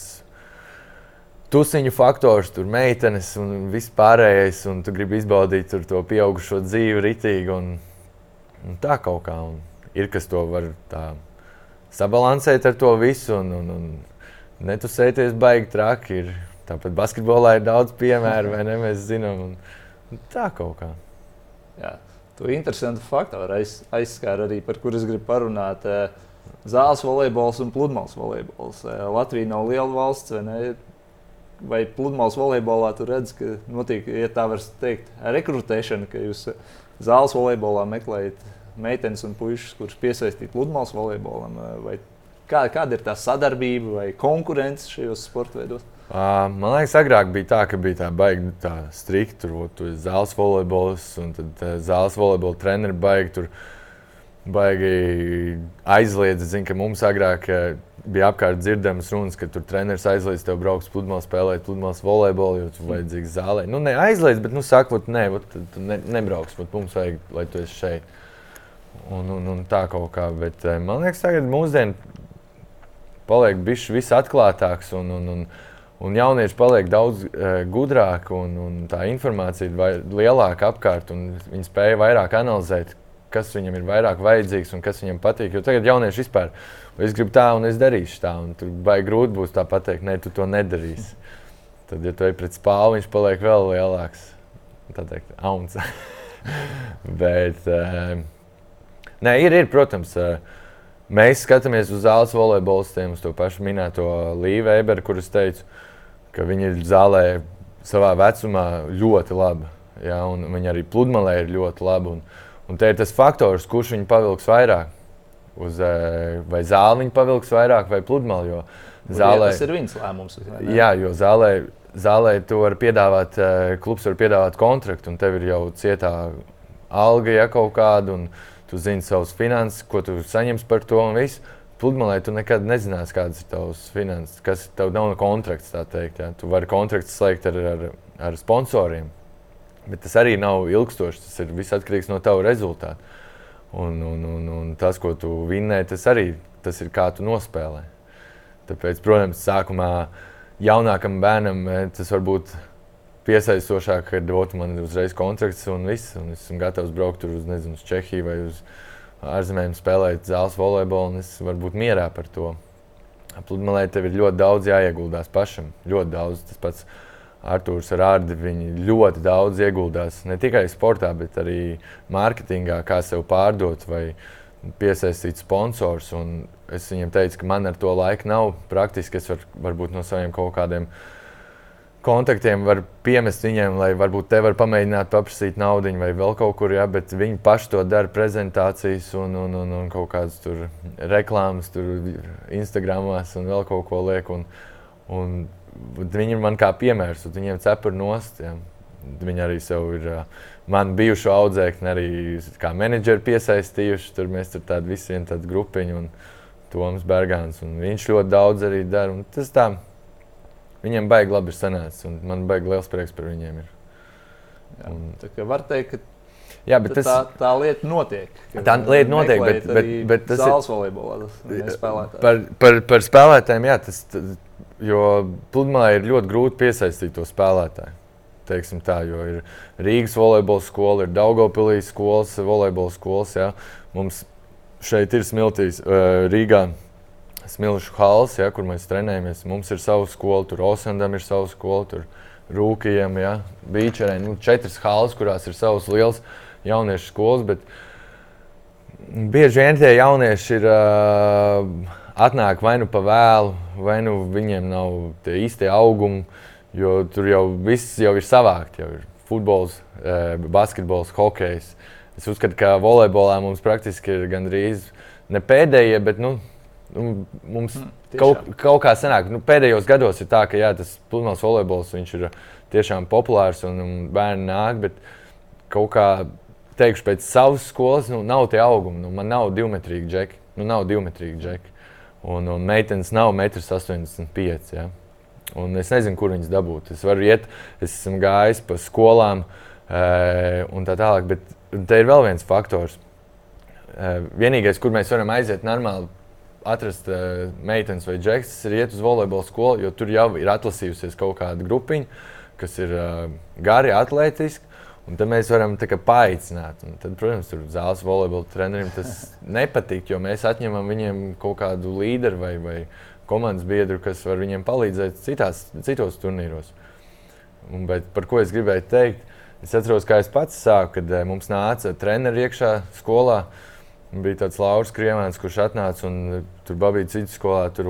tusiņu faktors, tur meitenes un viss pārējais, un tu gribi izbaudīt to pieaugušo dzīvi ritīgi. Un, un tā kaut kā un ir, kas to var sabalansēt ar to visu. Un, un, un netusēties baigi traki. Ir. Tāpat basketbolā ir daudz piemēru, vai ne? Mēs zinām, un, un tā kaut kā. Jā. Tu interesantu faktoru aiz, aizskāri arī, par kur es gribu parunāt. Zāles volejbols un pludmales volejbols. Latvija nav liela valsts, vai ne? Vai pludmales volejbolā tur redz, ka notiek, ja tā var teikt, rekrutēšana, ka jūs zāles volejbolā meklējat meitenes un puikas, kurus piesaistīt pludmales volejbolam? Vai kā, kāda ir tā sadarbība vai konkurence šajos sporta veidos? Uh, man liekas, agrāk bija tā, ka bija tā baigta, nu, tā strikta, tur bija zāles volejbols, un tad uh, zāles volejbola treneri baigi tur baigi aizliedz. Es zinu, ka mums agrāk uh, bija apkārt dzirdamas runas, ka tur treneris aizliedz tev braukt uz pludmales, spēlēt pludmales volejbolu, jo tur vajadzīgs zālē. Nu, ne aizliedz, bet, nu, saka, nē, tu ne, nebrauks, bet mums vajag, lai tu esi šeit. Un, un, un tā kaut kā, bet eh, man liekas, tagad mūsdienu paliek bišķi viss atklātāks un, un, un, un jaunieši paliek daudz uh, gudrāki un, un tā informācija ir lielāka apkārt un viņi spēja vairāk analizēt, kas viņam ir vairāk vajadzīgs un kas viņam patīk. Jo tagad jaunieši vispār ir es gribu tā, un es darīšu tā. Tur baigi grūti būs tā pateikt, nē, tu to nedarīsi. Tad, ja tu ej pret spālu, viņš paliek vēl lielāks. Tā teikt, auns. (laughs) Bet, uh, nē, ir, ir, protams, uh, mēs skatāmies uz zāles volejbolistiem, uz to pašu minēto Līvu Eberu, kurus teicu, ka viņi ir zālē savā vecumā ļoti labi. Ja, viņi arī pludmalē ir ļoti labi. Un, un te ir tas faktors, kurš viņu pavilks vairāk uz eh, vai zāli viņa pavilks vairāk vai pludmali. Zālē, tas ir viņas lēmums. Jā, jo zālē, zālē tu vari piedāvāt, eh, klubs var piedāvāt kontraktu, un tev ir jau cietā alga, ja kaut kāda, un tu zini savus finanses, ko tu saņemsi par to un visu. Pludmalē tu nekad nezināsi, kādas ir tavas finanses, kas tev nav kontrakts. Teikt, ja. Tu vari kontrakts slēgt ar, ar, ar sponsoriem, bet tas arī nav ilgstoši. Tas ir viss atkarīgs no tava rezultāta. Un, un, un, un tas, ko tu vinnēji, tas arī tas ir kā tu nospēlē. Tāpēc, protams, sākumā jaunākam bērnam eh, tas var būt piesaistošāk, kad dotu man uzreiz kontrakts un viss. Un es esmu gatavs braukt uz, nezinu, uz Čehiju vai uz ārzemēm, spēlēt zāles volejbolu, un es varu būt mierā par to. Pludmalē tev ir ļoti daudz jāieguldās pašam. Ļoti daudz. Tas pats Arthurs ar Ardi ļoti daudz ieguldās ne tikai sportā, bet arī mārketingā, kā sev pārdot vai piesaistīt sponsors. Un es viņam teicu, ka man ar to laika nav. Praktiski es varu varbūt no saviem kaut kādiem kontaktiem var piemest viņiem, lai varbūt te var pamēģināt paprasīt naudu vai vēl kaut kur, ja, bet viņi paši to dara prezentācijas un, un, un, un kaut kādas tur reklāmas, tur Instagramās un vēl kaut ko liek. Un, un Viņi ir man kā piemērs, un viņiem cepuri nost. Ja. Viņi arī sev ir mani bijušo audzēkni, arī kā menedžeri piesaistījuši. Tur mēs tur tādi visi viena tāda grupiņa un Toms Bergāns. Un viņš ļoti daudz arī dara. Tas tā, viņiem baigi labi ir sanācis, un man baigi liels prieks par viņiem. Ir. Jā, un, tā kā var teikt, ka Jā, bet tas, tā, tā lieta notiek. Tā lieta notiek, bet, bet, bet tas ir volejbolā. Tas par, par, par spēlētājiem, jā, tas, jo pludmalē ir ļoti grūti piesaistīt to spēlētāju. Teiksim tā, jo ir Rīgas volejbola skola, ir Daugopilīs skolas, volejbola skolas. Jā. Mums šeit ir smiltīs Rīgā. Smilšu hals, ja, kur mēs trenējamies. Mums ir sava skola, tur Osandam ir sava skola, tur Rūkījam, ja, Beacherē. Nu, četras halas, kurās ir savas lielas jauniešu skolas, bet bieži vien tie jaunieši ir uh, atnāk vai nu pa vēlu, vai nu viņiem nav tie īstie augumi, jo tur jau viss jau ir savākt. Jau ir futbols, uh, basketbols, hokejs. Es uzskatu, ka volejbolā mums praktiski ir gandrīz ne pēdējie, bet nu, nu, mums mm, kaut, kaut kā sanāk. Nu, pēdējos gados ir tā, ka jā, tas pludmales volejbols ir tiešām populārs un, un bērni nāk, bet kaut kā teikšu, pēc savas skolas, nu, nav tie augumi. Nu, man nav divmetrīgi džeki. Nu, nav divmetrīgi džeki. Un, un meitenes nav 1,85 m. Ja? Un es nezinu, kur viņas dabūt. Es varu iet, es esmu gājis pa skolām e, un tā tālāk. Bet te ir vēl viens faktors. E, vienīgais, kur mēs varam aiziet normāli atrast uh, meitenes vai džeksus, tas ir iet uz volejbola skolu, jo tur jau ir atlasījusies kaut kāda grupiņa, kas ir uh, gari, atletiski. Un tad mēs varam kā paaicināt. Un tad, protams, tur zāles volejbola trenerim tas (laughs) nepatīk, jo mēs atņemam viņiem kaut kādu līderu vai, vai komandas biedru, kas var viņiem palīdzēt citās, citos turnīros. Un, bet par ko es gribēju teikt? Es atceros, kā es pats sāku, kad eh, mums nāca treneri iekšā skolā. Bija tāds Lauris Krievāns, kurš atnāca un tur bija cits skolā. Tur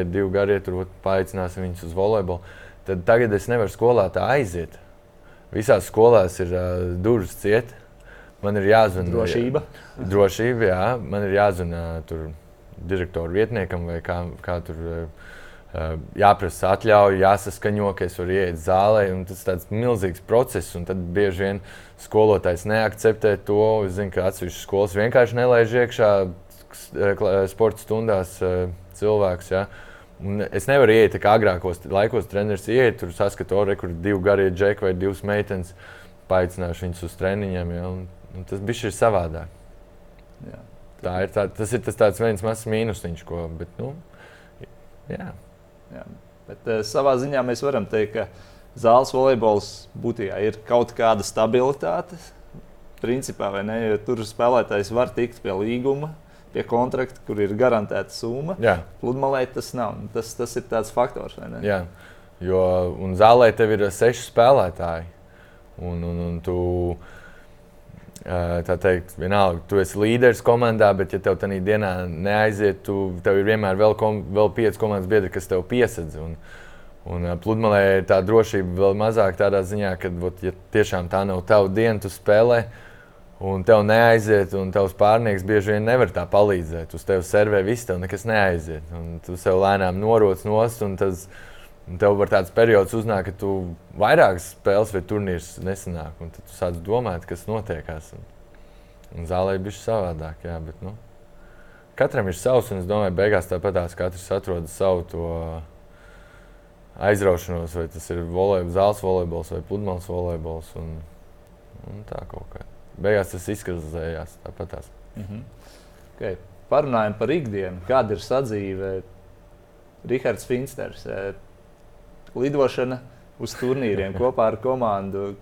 ir divi garie, tur paaicināsim viņus uz volejbolu. Tad tagad es nevaru skolā tā aiziet Visās skolās ir uh, durvis ciet. Man ir jāzina drošība. Drošība, jā. Man ir jāzina tur direktoru vietniekam vai kā, kā tur. Uh, jāprasa atļauja, jāsaskaņo, ka es varu iet zālē. Tas ir tāds milzīgs process, un tad bieži vien skolotājs neakceptē to. Es zinu, ka atsevišķas skolas vienkārši nelaiž iekšā sporta stundās uh, cilvēks. Ja? Uh, Un es nevaru iet, kā agrākos laikos, treneris iet, tur saskatu, oh, kur ir divi garie džeki vai divas meitenes. Paaicināšu viņus uz treniņiem. Ja, un, un tas bija savādāk. Jā. Tā ir tā, tas ir tas tāds viens mazs mīnusiņš, ko. Bet, nu, jā. Jā. Bet, uh, savā ziņā mēs varam teikt, ka zāles volejbols būtībā ir kaut kāda stabilitāte. Principā, vai ne? Jo tur spēlētājs var tikt pie līguma, pie kontrakta, kur ir garantēta summa. Pludmalē tas nav. Tas, tas ir tāds faktors. Jā, jo zālē tev ir seši spēlētāji. Un, un, un tu, tā teikt, vienalga, tu esi līderis komandā, bet, ja tev tajā dienā neaiziet, tu, tev ir vienmēr vēl, kom, vēl pieci komandas biedri, kas tev piesedz. Un, un pludmalē tā drošība vēl mazāk tādā ziņā, ka, ot, ja tiešām tā nav tava diena, tu spēlē un tev neaiziet, un tavs pārnieks bieži vien nevar tā palīdzēt. Uz tevi servē viss, tev nekas neaiziet. Un tu sev lēnām noroc nost, un tas tev var tāds periods uznāk, ka tu vairākas spēles vai turnīrs nesanāk, un tad tu sāc domāt, kas notiekās. Un, un zālē bijis savādāk, jā, bet nu, katram ir savs, un es domāju, beigās tāpatās katrs atrod savu to aizraušanos, vai tas ir volejbols, zāles volejbols vai pludmales volejbols, un, un tā kaut kā beigās tas izkristalizējās tāpatās. Mm -hmm. okay. Parunājot par ikdienu, kāda ir sadzīve. Rihards Finsters, lidošana uz turnīriem kopā ar komandu.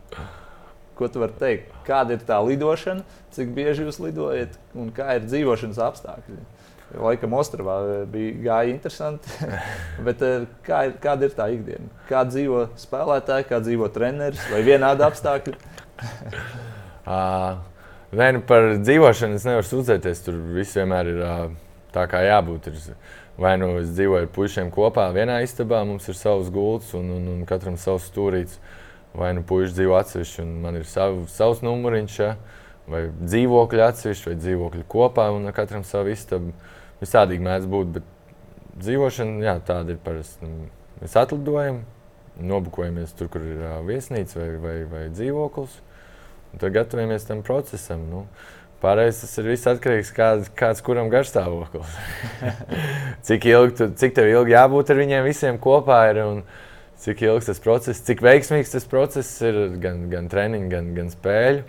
Ko tu vari teikt? Kāda ir tā lidošana, cik bieži jūs lidojat un kā ir dzīvošanas apstākļi? Laikam Ostravā bija gāja interesanti. (laughs) Bet kā ir, kāda ir tā ikdiena? Kā dzīvo spēlētāji, kā dzīvo treneris vai vienādi apstākļi? (laughs) Uh, Nē, nu par dzīvošanu es nevaru sūdzēties. Tur viss vienmēr ir uh, tā, kā jābūt. Ir, vai nu es dzīvoju ar puikiem kopā vienā istabā, mums ir savs gults un, un, un katram savs stūrītis. Vai nu puikas dzīvo atsevišķi un man ir sav, savs numuriņš, vai dzīvokļi atsevišķi, vai dzīvokļi kopā un katram savu istabu. Visādīgi mēdz būt, bet dzīvošana jā, tāda ir parasti. Nu, mēs atlidojam, nobukojamies tur, kur ir uh, viesnīca vai, vai, vai dzīvoklis. Tad gatavojamies tam procesam. Nu, Pārējais tas ir viss atkarīgs no kāds, kāds kuram garstāvoklis. (laughs) cik, ilgi, tu, cik tev ilgi jābūt ar viņiem visiem kopā ir un cik ilgs tas process, cik veiksmīgs tas process ir gan, gan treniņu, gan, gan spēļu.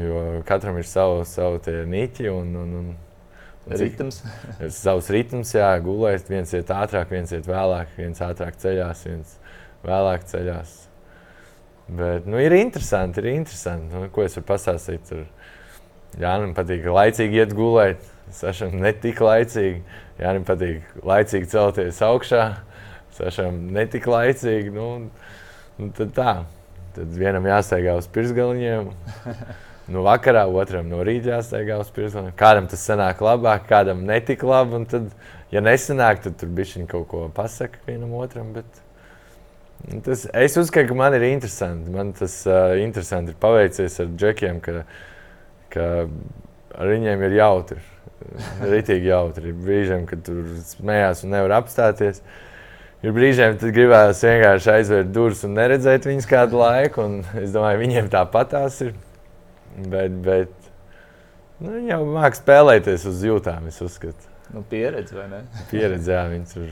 Jo katram ir savu, savu niķi un, un, un, un ritms. (laughs) ir savs ritms, jā, gulēt. Viens iet ātrāk, viens iet vēlāk, viens ātrāk ceļās, viens vēlāk ceļās. Bet nu, ir interesanti, ir interesanti. Nu, ko es varu pastāstīt? Tur, jā, man patīk laicīgi iet gulēt. Sašam ne tik laicīgi. Jā, man patīk laicīgi celties augšā. Sašam ne tik laicīgi. Nu, nu, tad tā. Tad vienam jāsteigā uz pirkstgaliņiem. Nu, vakarā otram no rīta jāsteigā uz pirkstgaliņiem. Kādam tas sanāk labāk, kādam netik labi. Tad, ja nesanāk, tad tur bija kaut ko pasakot vienam otram. Bet... Tas, es uzskatu, ka man ir interesanti. Man tas uh, interesanti ir paveicies ar džekiem, ka, ka ar viņiem ir jautri. Ritīgi jautri. Ir brīžiem, kad tur smējās un nevar apstāties. Ir brīžiem, kad gribējās vienkārši aizvērt durvis un neredzēt viņus kādu laiku. Es domāju, viņiem tāpat tās ir. Bet, bet nu, viņi jau mākslinieki spēlēties uz jūtām, es uzskatu. Nu, pieredze vai ne? pieredze, jā, viņi tur.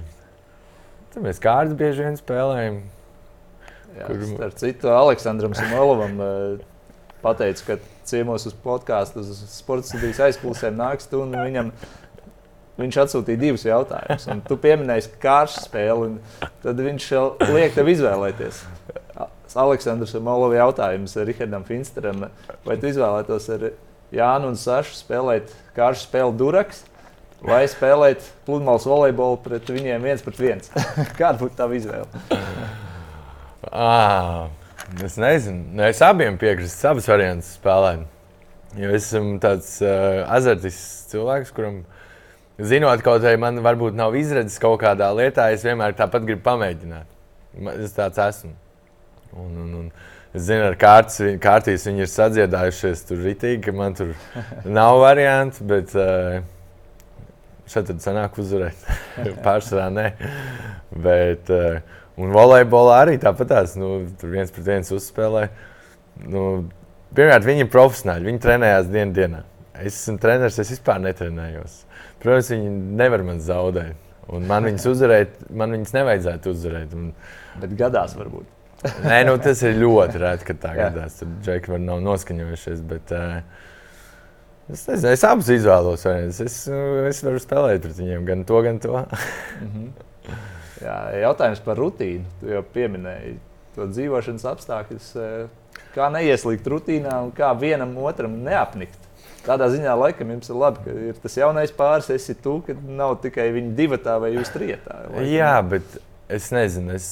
Tur mēs kārtas bieži vien spēlējam. Jā, kur... Starp citu, Aleksandram Samolovam (laughs) eh, pateicu, ka ciemos uz podkāstu, uz sporta studijas aizklausēm nāks tu un viņam viņš atsūtīja divus jautājumus. Tu pieminēji kāršu spēli, un tad viņš liek tev izvēlēties. Aleksandrs Molovs jautājums Rihardam Finsteram, vai tu izvēlētos ar Jānu un Sašu spēlēt kāršu spēli Duraks vai spēlēt pludmales volejbolu pret viņiem viens pret viens? (laughs) Kāda būtu tava izvēle? (laughs) Ah, es nezinu, nu, es abiem piekrītu, abas variantus spēlēt. Jo es esmu tāds uh, azartisks cilvēks, kuram Zinot, kaut arī man varbūt nav izredzes kaut kādā lietā, es vienmēr tāpat gribu pamēģināt. Es tāds esmu. Un, un, un es zinu, ar kārtas, kārtīs viņi ir sadziedājušies tur ritīgi, ka man tur (laughs) nav variantu, bet uh, šeit tad sanāk uzvarēt. (laughs) Pārsvarā nē. Bet, uh, un volejbolā arī tāpat tās, nu, tur viens pret viens uzspēlē. Nu, pirmkārt, viņi ir profesionāļi, viņi trenējās dienu dienā. Es esmu treneris, es vispār netrenējos. Protams, viņi nevar man zaudēt. Un man viņas (laughs) uzvarēt, man viņas nevajadzētu uzvarēt. Un... Bet gadās varbūt. Nē, nu, tas ir ļoti reti, kad tā gadās. Tur džeki var nav noskaņojušies. Bet, uh, es nezinu, es abus izvēlos. Es, es, es varu spēlēt pret viņiem gan to, gan to. mm -hmm. Jā, jautājums par rutīnu. Tu jau pieminēji to dzīvošanas apstākļus. Eh, kā neieslīgt rutīnā un kā vienam otram neapnikt? Tādā ziņā laikam jums ir labi, ka ir tas jaunais pāris, esi tu, ka nav tikai viņi divi tā vai jūs trietā. Laikam. Jā, bet es nezinu. Es...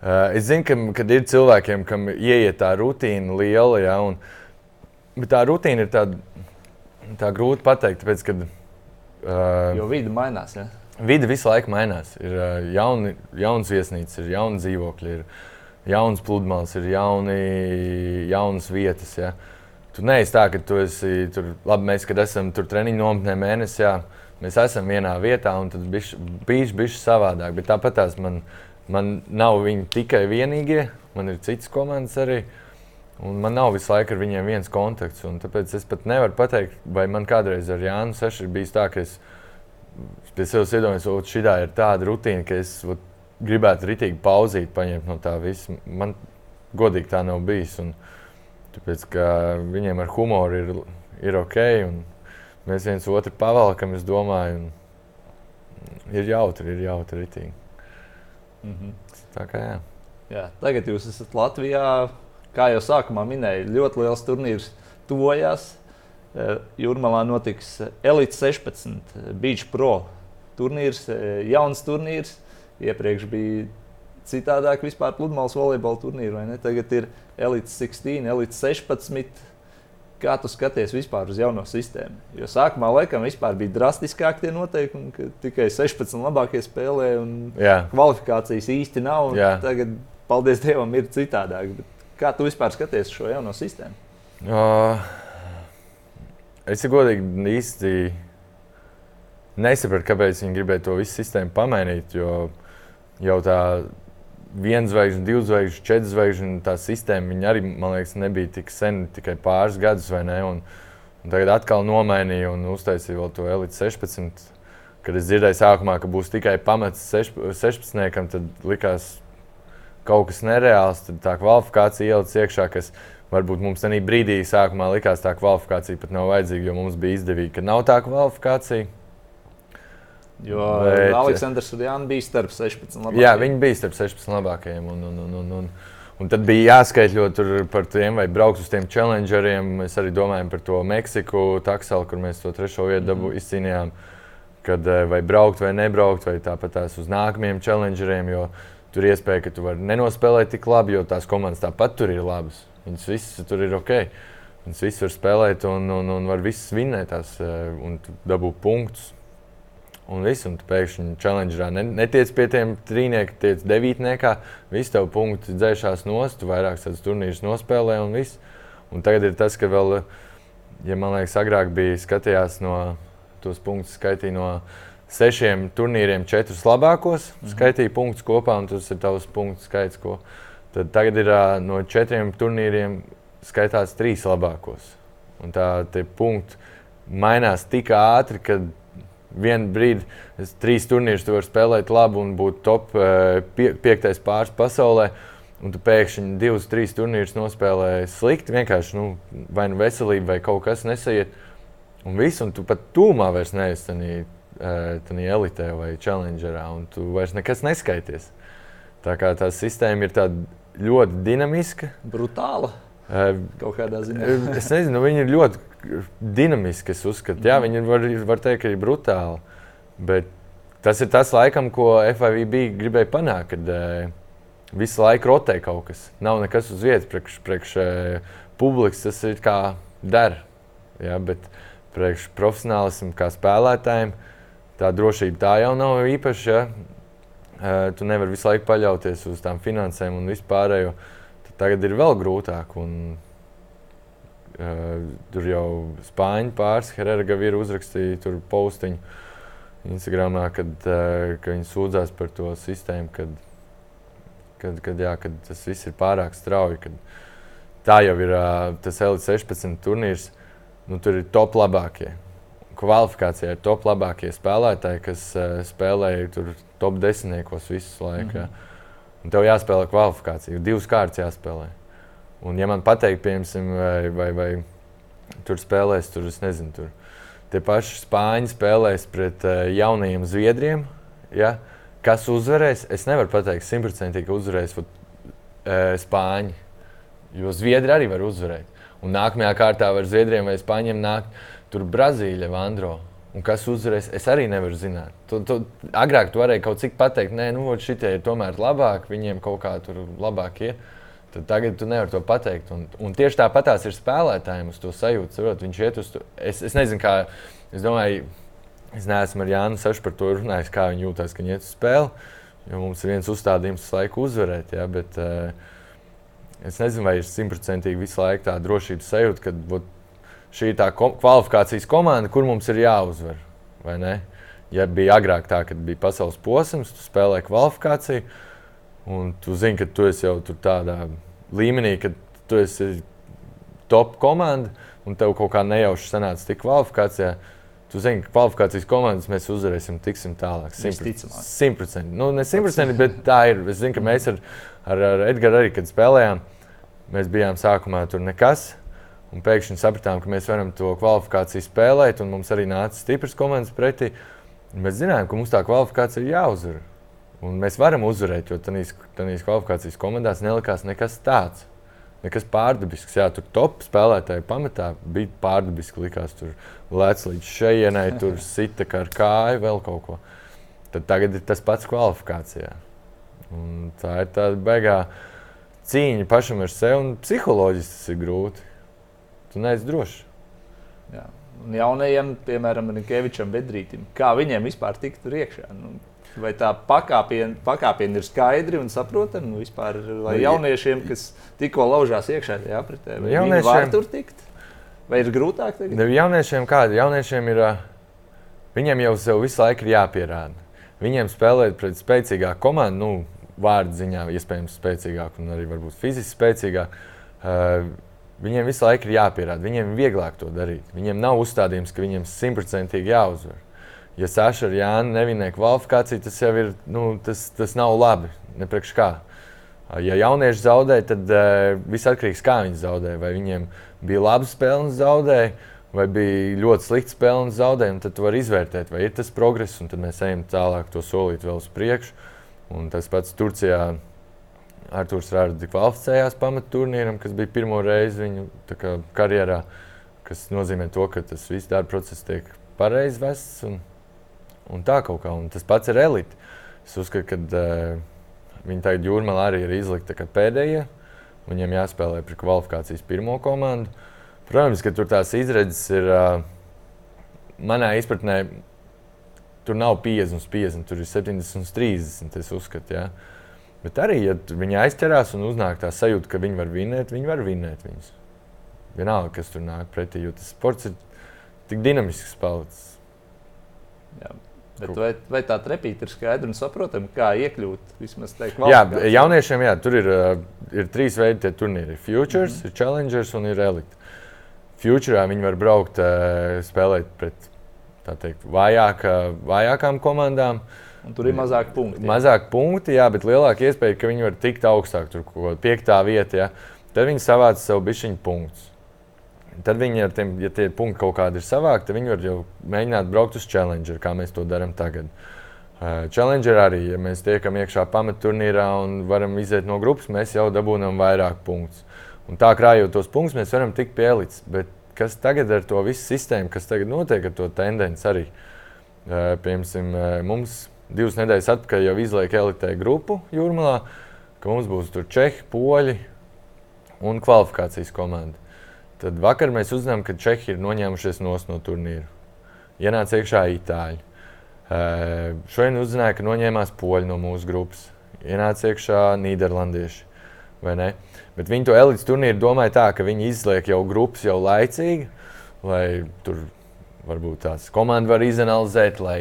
Uh, es zinu, ka ir cilvēkiem, kam ieiet tā rutīna liela, ja, un, bet tā rutīna ir tāda tā grūti pateikt. Tāpēc, kad, uh, jo vide mainās. Ja? Vide visu laiku mainās. Ir uh, jauni, jauns viesnīcas, ir jauni dzīvokļi, ir jauns pludmales, ir jauni, jaunas vietas. Ja. Uh, Tu neesi tā, ka tu esi tur, labi, mēs, kad esam tur treniņu nometnē mēnesī, jā, mēs esam vienā vietā un tad bijis bijis savādāk. Bet tāpat tās man, man nav viņi tikai vienīgie, man ir citas komandas arī. Un man nav visu laiku ar viņiem viens kontakts. Tāpēc es pat nevaru pateikt, vai man kādreiz ar Jānu Sešu ir bijis tā, ka es pie sevis iedomājos, ka šī ir tāda rutīna, ka es ot, gribētu ritīgi pauzīt, paņemt no tā visa. Man godīgi tā nav bijis. Un, Tāpēc, ka viņiem ar humoru ir, ir ok, un mēs viens otru pavalkam, es domāju, ir jautri, ir jautri ritīgi. Mm -hmm. Tā kā jā. jā. Tagad jūs esat Latvijā, kā jau sākumā minēju, ļoti liels turnīrs tojās. E, Jūrmalā notiks Elite 16 Beach Pro turnīrs, e, jauns turnīrs. Iepriekš bija citādāk vispār pludmales volejbola turnīru. Tagad ir Elite 16, Elite 16. Kā tu skaties vispār uz jauno sistēmu? Jo sākumā laikam bija drastiskāk tie noteikumi, ka tikai 16 labākie spēlē un Jā. kvalifikācijas īsti nav. Tagad, paldies Dievam, ir citādāk. Bet kā tu vispār skaties šo jauno sistēmu? Uh, es godīgi īsti nesapratu, kāpēc viņi gribēja to visu sistēmu pamainīt. Jo jau tā viens zvaigžņu, divu zvaigžņu, četru zvaigžņu tā sistēma. Arī, man liekas, nebija tik sen, tikai pāris gadus vai ne. Un, un tagad atkal nomainīja un uztaisīja vēl to Elite 16. Kad es dzirdēju sākumā, ka būs tikai pamats 16, tad likās kaut kas nereāls. Tad tā kvalifikācija ielicis iekšā, kas varbūt mums tajā brīdī sākumā likās, tā kvalifikācija pat nav vajadzīga, jo mums bija izdevīgi, ka nav tā kvalifikācija. Jo Bet, Aleksandrs un Jānis bija starp 16 labākajiem. Jā, viņi bija starp 16 labākajiem. Un, un, un, un, un, un tad bija jāskaitļo par tiem, vai braukt uz tiem challengeriem. Mēs arī domājam par to Meksiku, Takselu, kur mēs to trešo vietu mm -hmm. izcīnījām. Kad eh, vai braukt vai nebraukt, vai tāpat tās uz nākamajiem challengeriem. Jo tur ir iespēja, ka tu vari nenospēlēt tik labi, jo tās komandas tāpat tur ir labas. Viņas visas tur ir ok. Viņas visas var spēlēt un, un, un var visas vinnēt tās eh, un dabūt punktus un viss. Un tu pēkšņi challengerā netiec pie tiem trīniekiem, tiec devītniekā. Visi tev punkti dzēšās nost, tu vairākas tādas turnīrus nospēlē un viss. Un tagad ir tas, ka vēl, ja man liekas, agrāk bija skatījās no tos punktus, skaitīja no sešiem turnīriem, četrus labākos, mm -hmm. skaitīja punktus kopā, un tas ir tavs punktu skaits. Ko. Tad tagad ir no četriem turnīriem skaitās trīs labākos. Un tā punkti mainās tik ātri, ka vienu brīdi, es trīs turnīrus tu vari spēlēt labi un būt top pie, piektais pāris pasaulē. Un tu pēkšņi divus, trīs turnīrus nospēlēji slikti. Vienkārši nu, vai nu veselība, vai kaut kas nesaiet. Un viss, un tu pat tūmā vairs neesi tādā elitē vai challengerā, un tu vairs nekas neskaities. Tā kā tā sistēma ir ļoti dinamiska. Brutāla. Kaut kādā ziņā. es nezinu, viņi ir ļoti dinamiski. Es uzskatu, jā, viņi var, var teikt, ka ir brutāli. Bet tas ir tas, laikam, ko FIVB gribēja panākt. Kad, uh, visu laiku rotē kaut kas. Nav nekas uz vietas, priekš, priekš uh, publikas tas ir kā der. Ja, bet priekš profesionālismu, kā spēlētājiem, tā drošība tā jau nav īpaša. Ja. Tu nevari visu laiku paļauties uz tām finansēm un vispārējo. Tagad ir vēl grūtāk. Un, uh, tur jau spāņu pāris Herēra ir uzrakstīja postiņu Instagramā, kad, uh, kad viņi sūdzās par to sistēmu, kad, kad, kad, jā, kad tas viss ir pārāk strauji. Kad tā jau ir uh, tas L16 turnīrs. Nu, tur ir top labākie kvalifikācijā ir top labākie spēlētāji, kas uh, spēlēja tur top desmitniekos visu laiku. Mm -hmm. Un tev jāspēlē kvalifikācija, divas kārtas jāspēlē. Un, ja man pateikt, piemēram, vai, vai, vai tur spēlēs, tur es nezinu, tur tie paši spāņi spēlēs pret uh, jaunajiem zviedriem. Ja? Kas uzvarēs? Es nevaru pateikt, simtprocentīgi uzvarēs uh, spāņi. Jo zviedri arī var uzvarēt. Un nākamajā kārtā var zviedriem vai spāņiem nākt tur Brazīļa, Vandro. Un kas uzvarēs, es arī nevaru zināt. Tu, tu, agrāk tu varēji kaut cik pateikt, nē, nu, šitie ir tomēr labāk, viņiem kaut kā tur labāk ir. Tad tagad tu nevari to pateikt. Un, un tieši tāpat tās ir spēlētājiem uz to sajūtu. Saprot, viņš iet uz to. Es, es nezinu, kā. Es domāju, es neesmu ar Jānu Sašu par to runājis, kā viņi jūtas, kad viņi iet uz spēli. Jo mums ir viens uzstādījums, kas laiku uzvarēt. Ja, bet, uh, es nezinu, vai ir simtprocentīgi visu laiku tā drošības sajūta, kad būt, šī tā kvalifikācijas komanda, kur mums ir jāuzvar. Ja bija agrāk tā, kad bija pasaules posms, tu spēlēji kvalifikāciju, un tu zini, ka tu esi jau tādā līmenī, ka tu esi top komanda, un tev kaut kā nejauši sanāca tik kvalifikācijā. Tu zini, ka kvalifikācijas komandas mēs uzvarēsim, tiksim tālāk. Simtprocentīgi. Nu, ne simtprocentīgi, bet tā ir. Es zinu, ka mēs ar, ar, ar Edgars arī, kad spēlējām, mēs bijām sākumā tur nekas. Un pēkšņi sapratām, ka mēs varam to kvalifikāciju spēlēt, un mums arī nāca stipras komandas pretī. Mēs zinājām, ka mums tā kvalifikācija ir jāuzvar. Un mēs varam uzvarēt, jo tajās kvalifikācijas komandās nelikās nekas tāds. Nekas pārdabisks. Jā, tur top spēlētāji pamatā bija pārdabiski. Likās, tur lēc līdz šejienai, tur (laughs) sita kā ar kāju, vēl kaut ko. Tad tagad ir tas pats kvalifikācijā. Un tā ir tāda beigā cīņa pašam ar sevi, un psiholoģiski tas ir grūti tu neesi drošs. Jā. Un jaunajiem, piemēram, Rīgēvičam, Bedrītam, kā viņiem vispār tikt tur iekšā? Nu, vai tā pakāpiena, pakāpiena ir skaidri un saprotama? Nu, vispār, vai nu, jauniešiem, kas tikko laužās iekšā tajā apritē, vai jauniešiem... var tur tikt? Vai ir grūtāk? Tagad? Ne, jauniešiem kādi? Jauniešiem ir, viņiem jau sev visu laiku ir jāpierāda. Viņiem spēlēt pret spēcīgāku komandu, nu, vārdu ziņā, iespējams, spēcīgāku un arī varbūt fiziski spēcīgāku. Uh, Viņiem visu laiku ir jāpierāda, viņiem ir vieglāk to darīt. Viņiem nav uzstādījums, ka viņiem simtprocentīgi jāuzvar. Ja Saša ar Jānu nevinēja kvalifikāciju, tas jau ir, nu, tas, tas nav labi. Nepriekš kā. Ja jaunieši zaudē, tad uh, viss atkarīgs no kā viņi zaudē. Vai viņiem bija laba spēle un zaudēja, vai bija ļoti slikta spēle un zaudēja. Tad var izvērtēt, vai ir tas progress, un tad mēs ejam tālāk, to solīt vēl uz priekšu. Un tas pats Turcijā Arthurs Rārds kvalificējās pamatturnīram, kas bija pirmo reizi viņa karjerā, kas nozīmē to, ka tas viss darba process tiek pareizi vests un, un tā kaut kā. Un tas pats ir elite. Es uzskatu, ka uh, viņi tagad jūrmālā arī ir izlikta pēdējie. Viņiem jāspēlē pret kvalifikācijas pirmo komandu. Protams, ka tur tās izredzes ir uh, manā izpratnē. Tur nav 50, 50, tur ir 70, 30. Es uzskatu, ja. uh, Bet arī, ja viņi aizķerās un uznāk tā sajūta, ka viņi var vinēt, viņi var vinēt viņus. Vienalga, kas tur nāk pretī, jo tas sports ir tik dinamisks palicis. Jā. Bet vai, vai tā trepīte ir skaidra un saprotama, kā iekļūt vismaz tādā veidā? Jā, jauniešiem jā, tur ir, ir trīs veidi tie turnīri. Ir Futures, mm -hmm. ir Challengers un ir Elite. Futurā viņi var braukt, spēlēt pret teikt, vājāka, vājākām komandām. Uh, tur ir mazāk punkti. Jā. Mazāk punkti, jā, bet lielāka iespēja, ka viņi var tikt augstāk, tur kaut kādā piektā vietā. Ja. Tad viņi savāca sev bišķiņu punktus. Tad viņi ar tiem, ja tie punkti kaut kādi ir savākti, tad viņi var jau mēģināt braukt uz Challenger, kā mēs to darām tagad. Challenger arī, ja mēs tiekam iekšā pamatturnīrā un varam iziet no grupas, mēs jau dabūjam vairāk punktus. Un tā krājot tos punktus, mēs varam tikt pie elites. Bet kas tagad ar to visu sistēmu, kas tagad notiek ar to tendenci arī? Piemēram, mums divas nedēļas atpakaļ jau izlaika elitē grupu jūrmalā, ka mums būs tur čehi, poļi un kvalifikācijas komanda. Tad vakar mēs uzzinājām, ka Čehi ir noņēmušies no turnīra. Ienāca iekšā itāļi. Šodien uzzināja, ka noņēmās poļi no mūsu grupas. Ienāca iekšā nīderlandieši. Bet viņi to elites turnīru domāja tā, ka viņi izliek jau grupas jau laicīgi, lai tur varbūt tās komandas var izanalizēt, lai,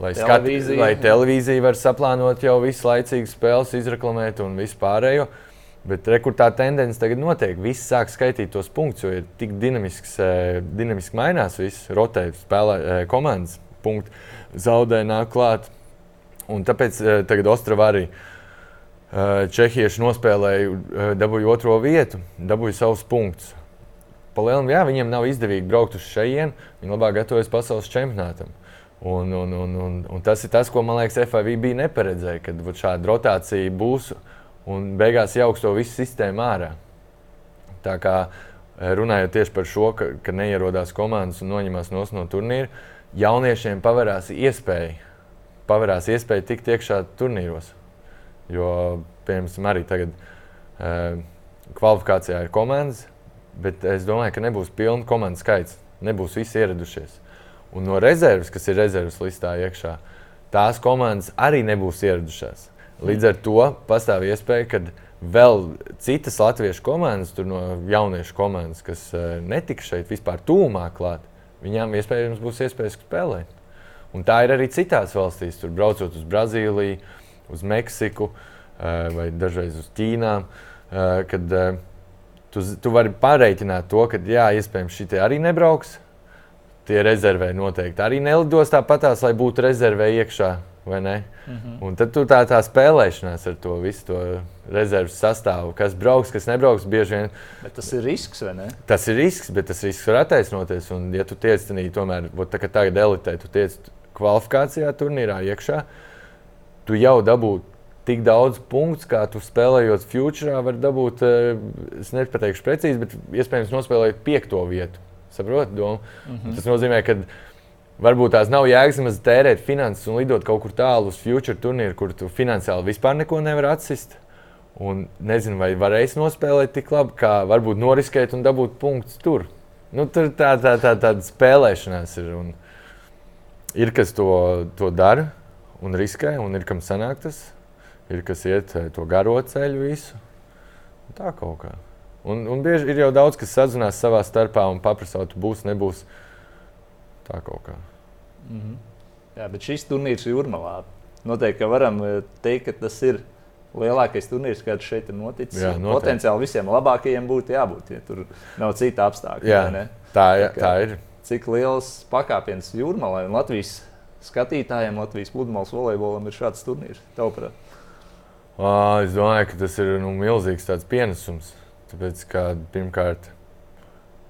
lai, televīzija. Skat, lai televīzija var saplānot jau visu laicīgu spēles, izreklamēt un visu pārējo. Uh, Bet rekur tā tendence tagad notiek. Visi sāk skaitīt tos punktus, jo ir tik dinamisks, eh, dinamiski mainās viss, rotē spēlē eh, komandas, punkti zaudē, nāk klāt. Un tāpēc eh, tagad Ostrava arī Čehieši nospēlēja, dabūja otro vietu, dabūja savus punktus. Palielam, jā, viņiem nav izdevīgi braukt uz šejienes, viņi labāk gatavojas pasaules čempionātam. Un, un, un, un, un tas ir tas, ko man liekas, FIV bija neparedzēja, kad šāda rotācija būs. Un beigās jauks to visu sistēmu ārā. Tā kā eh, runājot tieši par šo, ka, ka neierodās komandas un noņemās no turnīra, jauniešiem pavērās iespēja, pavērās iespēja tikt iekšā turnīros. Jo, piemēram, arī tagad uh, kvalifikācijā ir komandas, bet es domāju, ka nebūs pilna komandas skaits. Nebūs visi ieradušies. Un no rezerves, kas ir rezerves listā iekšā, tās komandas arī nebūs ieradušās. Līdz ar to pastāv iespēja, ka vēl citas latviešu komandas, no jauniešu komandas, kas uh, netika šeit vispār tūmā klāt, viņām iespējams būs iespējas spēlēt. Un tā ir arī citās valstīs, tur braucot uz Brazīliju, uz Meksiku uh, vai dažreiz uz Ķīnām, uh, kad tu, tu vari pareiķināt to, ka jā, iespējams šī arī nebrauks. Tie rezervē noteikti arī nelidos tāpatās, lai būtu rezervē iekšā? Mm -hmm. Un tad tur tā, tā spēlēšanās ar to visu to rezerves sastāvu, kas brauks, kas nebrauks. Vien... Bet tas ir risks, vai ne? Tas ir risks, bet tas risks var attaisnoties. Un, ja tu tiec tenī, tomēr, tā, ka tagad elitē, tu tiec kvalifikācijā, turnīrā iekšā, tu jau dabūji tik daudz punktu, kā tu spēlējot futurā, var dabūt, eh, es nepateikšu precīzi, bet iespējams nospēlēt piekto vietu. Saprotiet, mm -hmm. tas nozīmē, ka Varbūt tās nav jēgas nemaz tērēt finanses un lidot kaut kur tālu uz future turnīru, kur tu finansiāli vispār neko nevar atsist. Un nezinu, vai varēs nospēlēt tik labi, kā varbūt noriskēt un dabūt punktus tur. Nu, tur tā, tā, tā, tāda spēlēšanās ir. Un ir kas to, to dara un riskē, un ir kam sanāk tas. Ir kas iet eh, to garo ceļu visu. Tā kaut kā. Un, un bieži ir jau daudz, kas sazinās savā starpā un paprasa, būs, nebūs. Tā kaut kā. Mm -hmm. Jā, bet šis turnīrs Jūrmalā noteikti varam eh, teikt, ka tas ir lielākais turnīrs, kāds šeit ir noticis. Jā, noteikti. Potenciāli visiem labākajiem būtu jābūt, ja tur nav cita apstākļa. Jā, tā, jā, tā ir. Cik liels pakāpiens Jūrmalai un Latvijas skatītājiem, Latvijas pludmales volejbolam ir šāds turnīrs? Tavuprāt? Es domāju, ka tas ir nu, milzīgs pienesums. Tāpēc, ka pirmkārt,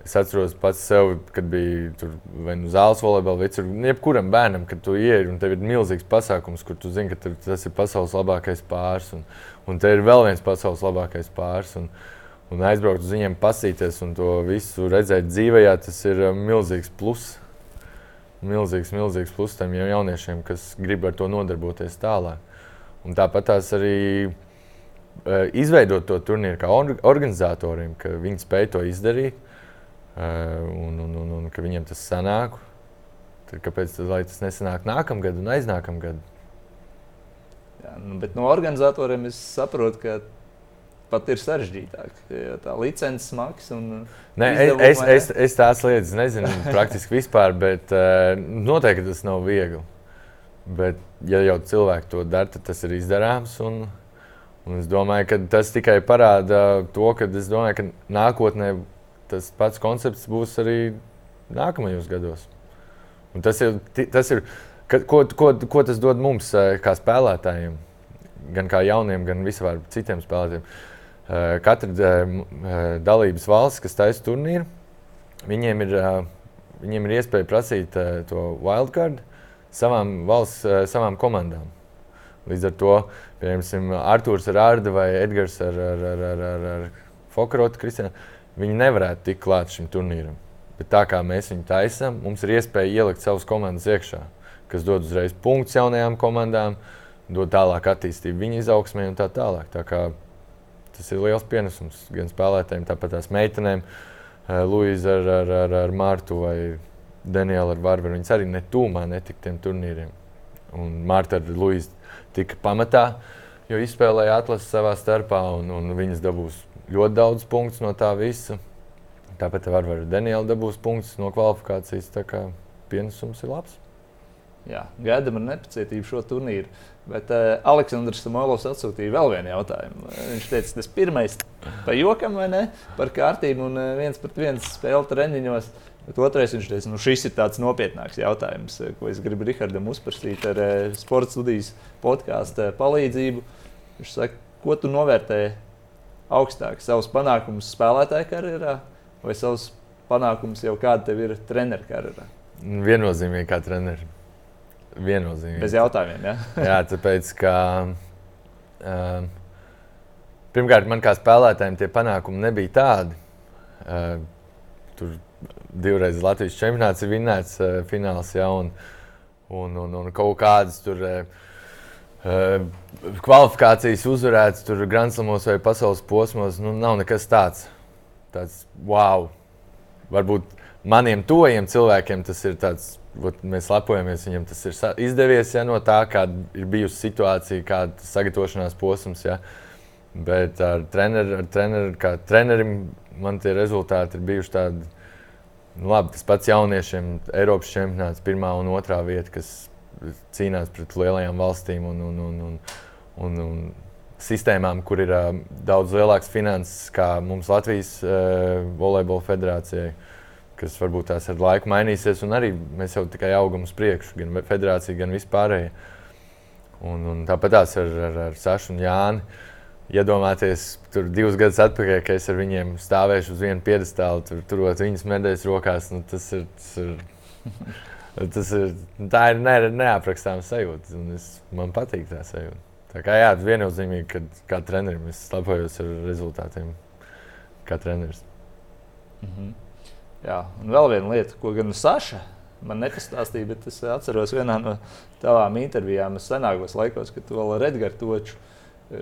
Es atceros pats sev, kad bija tur vai nu zāles volejbola, vai tur jebkuram bērnam, kad tu ienāc un tev ir milzīgs pasākums, kur tu zini, ka tas ir pasaules labākais pāris. Un, un te ir vēl viens pasaules labākais pāris. Un, un aizbraukt uz viņiem, pasīties un to visu redzēt dzīvē, tas ir um, milzīgs plus. Milzīgs, milzīgs plus tam jauniešiem, kas grib ar to nodarboties tālāk. Un tāpat tās arī izveidot to turnīru kā organizatoriem, ka viņi spēj to izdarīt Eh, un, un, un, un ka viņiem tas sanāk. Tad kāpēc tad, tas nesanāk nākamgad un aiznākamgad? Jā, nu, bet no organizatoriem es saprotu, ka pat ir sarežģītāk. Tā licences maksas un Nē, es, es, es, es tās lietas nezinu (laughs) praktiski vispār, bet uh, noteikti tas nav viegli. Bet, ja jau cilvēki to dara, tad tas ir izdarāms. Un, un es domāju, ka tas tikai parāda to, ka domāju, ka nākotnē tas pats koncepts būs arī nākamajos gados. Un tas ir, tas ir ko, ko, ko tas dod mums, eh, kā spēlētājiem, gan kā jauniem, gan vispār citiem spēlētājiem. Eh, katra eh, dalības valsts, kas taisa turnīru, viņiem ir, viņiem ir iespēja prasīt to wildcard savām valsts, savām komandām. Līdz ar to, piemēram, Arthurs ar Ardu vai Edgars ar, ar, ar, ar, ar, ar Fokrotu, Kristiānu, viņi nevarētu tikt klāt šim turnīram. Bet tā kā mēs viņu taisām, mums ir iespēja ielikt savus komandas iekšā, kas dod uzreiz punktus jaunajām komandām, dod tālāk attīstību viņa izaugsmē un tā tālāk. Tā kā, tas ir liels pienesums gan spēlētājiem, tāpat tās meitenēm, eh, Luīza ar, ar, ar, ar Mārtu vai Danielu ar Varvaru. Viņas arī netūmā netika tiem turnīriem. Un Mārta ar Luīzu tika pamatā, jo izspēlēja atlases savā starpā, un, un viņas dabūs ļoti daudz punktu no tā visa. Tāpat var arī Daniela dabūs punktus no kvalifikācijas. Tā kā pienesums ir labs. Jā, gaidām ar nepacietību šo turnīru. Bet uh, Aleksandrs Samolovs atsūtīja vēl vienu jautājumu. Viņš teica, tas pirmais pa jokam vai ne? Par kārtību un uh, viens pret viens spēli treniņos. Bet otrais viņš teica, nu šis ir tāds nopietnāks jautājums, eh, ko es gribu Rihardam uzprasīt ar uh, sporta studijas podkāstu palīdzību. Viņš saka, ko tu novērtē augstāk? Savus panākumus spēlētāja karjerā vai savus panākumus jau kāda tev ir treneru karjerā? Viennozīmīgi kā treneris. Viennozīmīgi. Bez jautājumiem. Ja? (laughs) Jā, tāpēc, ka uh, pirmkārt, man kā spēlētājiem tie panākumi nebija tādi. Uh, tur divreiz Latvijas čempionāts ir vinnēts uh, fināls, ja, un, un, un, un kaut kādas tur. Uh, kvalifikācijas uzvarētas tur Grandslamos vai pasaules posmos, nu, nav nekas tāds. Tāds wow! Varbūt maniem tojiem cilvēkiem tas ir tāds ot, mēs lepojamies, viņam tas ir izdevies ja, no tā, kāda ir bijusi situācija, kāda sagatavošanās posms. Ja. Bet ar treneru, ar treneru, kā trenerim, man tie rezultāti ir bijuši tādi. Nu, labi, tas pats jauniešiem, Eiropas čempionāts, pirmā un otrā vieta, kas cīnās pret lielajām valstīm un, un, un, un, un, un sistēmām, kur ir uh, daudz lielāks finanses nekā mums Latvijas uh, volejbola federācijai. Kas varbūt tās ar laiku mainīsies, un arī mēs jau tikai augam uz priekšu, gan federācija, gan vispārējie. Un, un tāpat tās ar, ar, ar Sašu un Jāni. Iedomāties, tur divus gadus atpakaļ, ka es ar viņiem stāvēšu uz vienu piedestālu, tur turot viņas medaļas rokās. Nu, tas ir, tas ir, (laughs) tas ir, tā ir ne, neaprakstāma sajūta, es, man patīk tā sajūta. Tā kā jā, viennozīmīgi, ka kā treneris es lepojos ar rezultātiem, kā treneris. Mm -hmm. Jā, un vēl viena lieta, ko gan Saša man nepastāstīja, bet es atceros vienā no tavām intervijām, senākos laikos, kad tu vēl ar Edgars Toču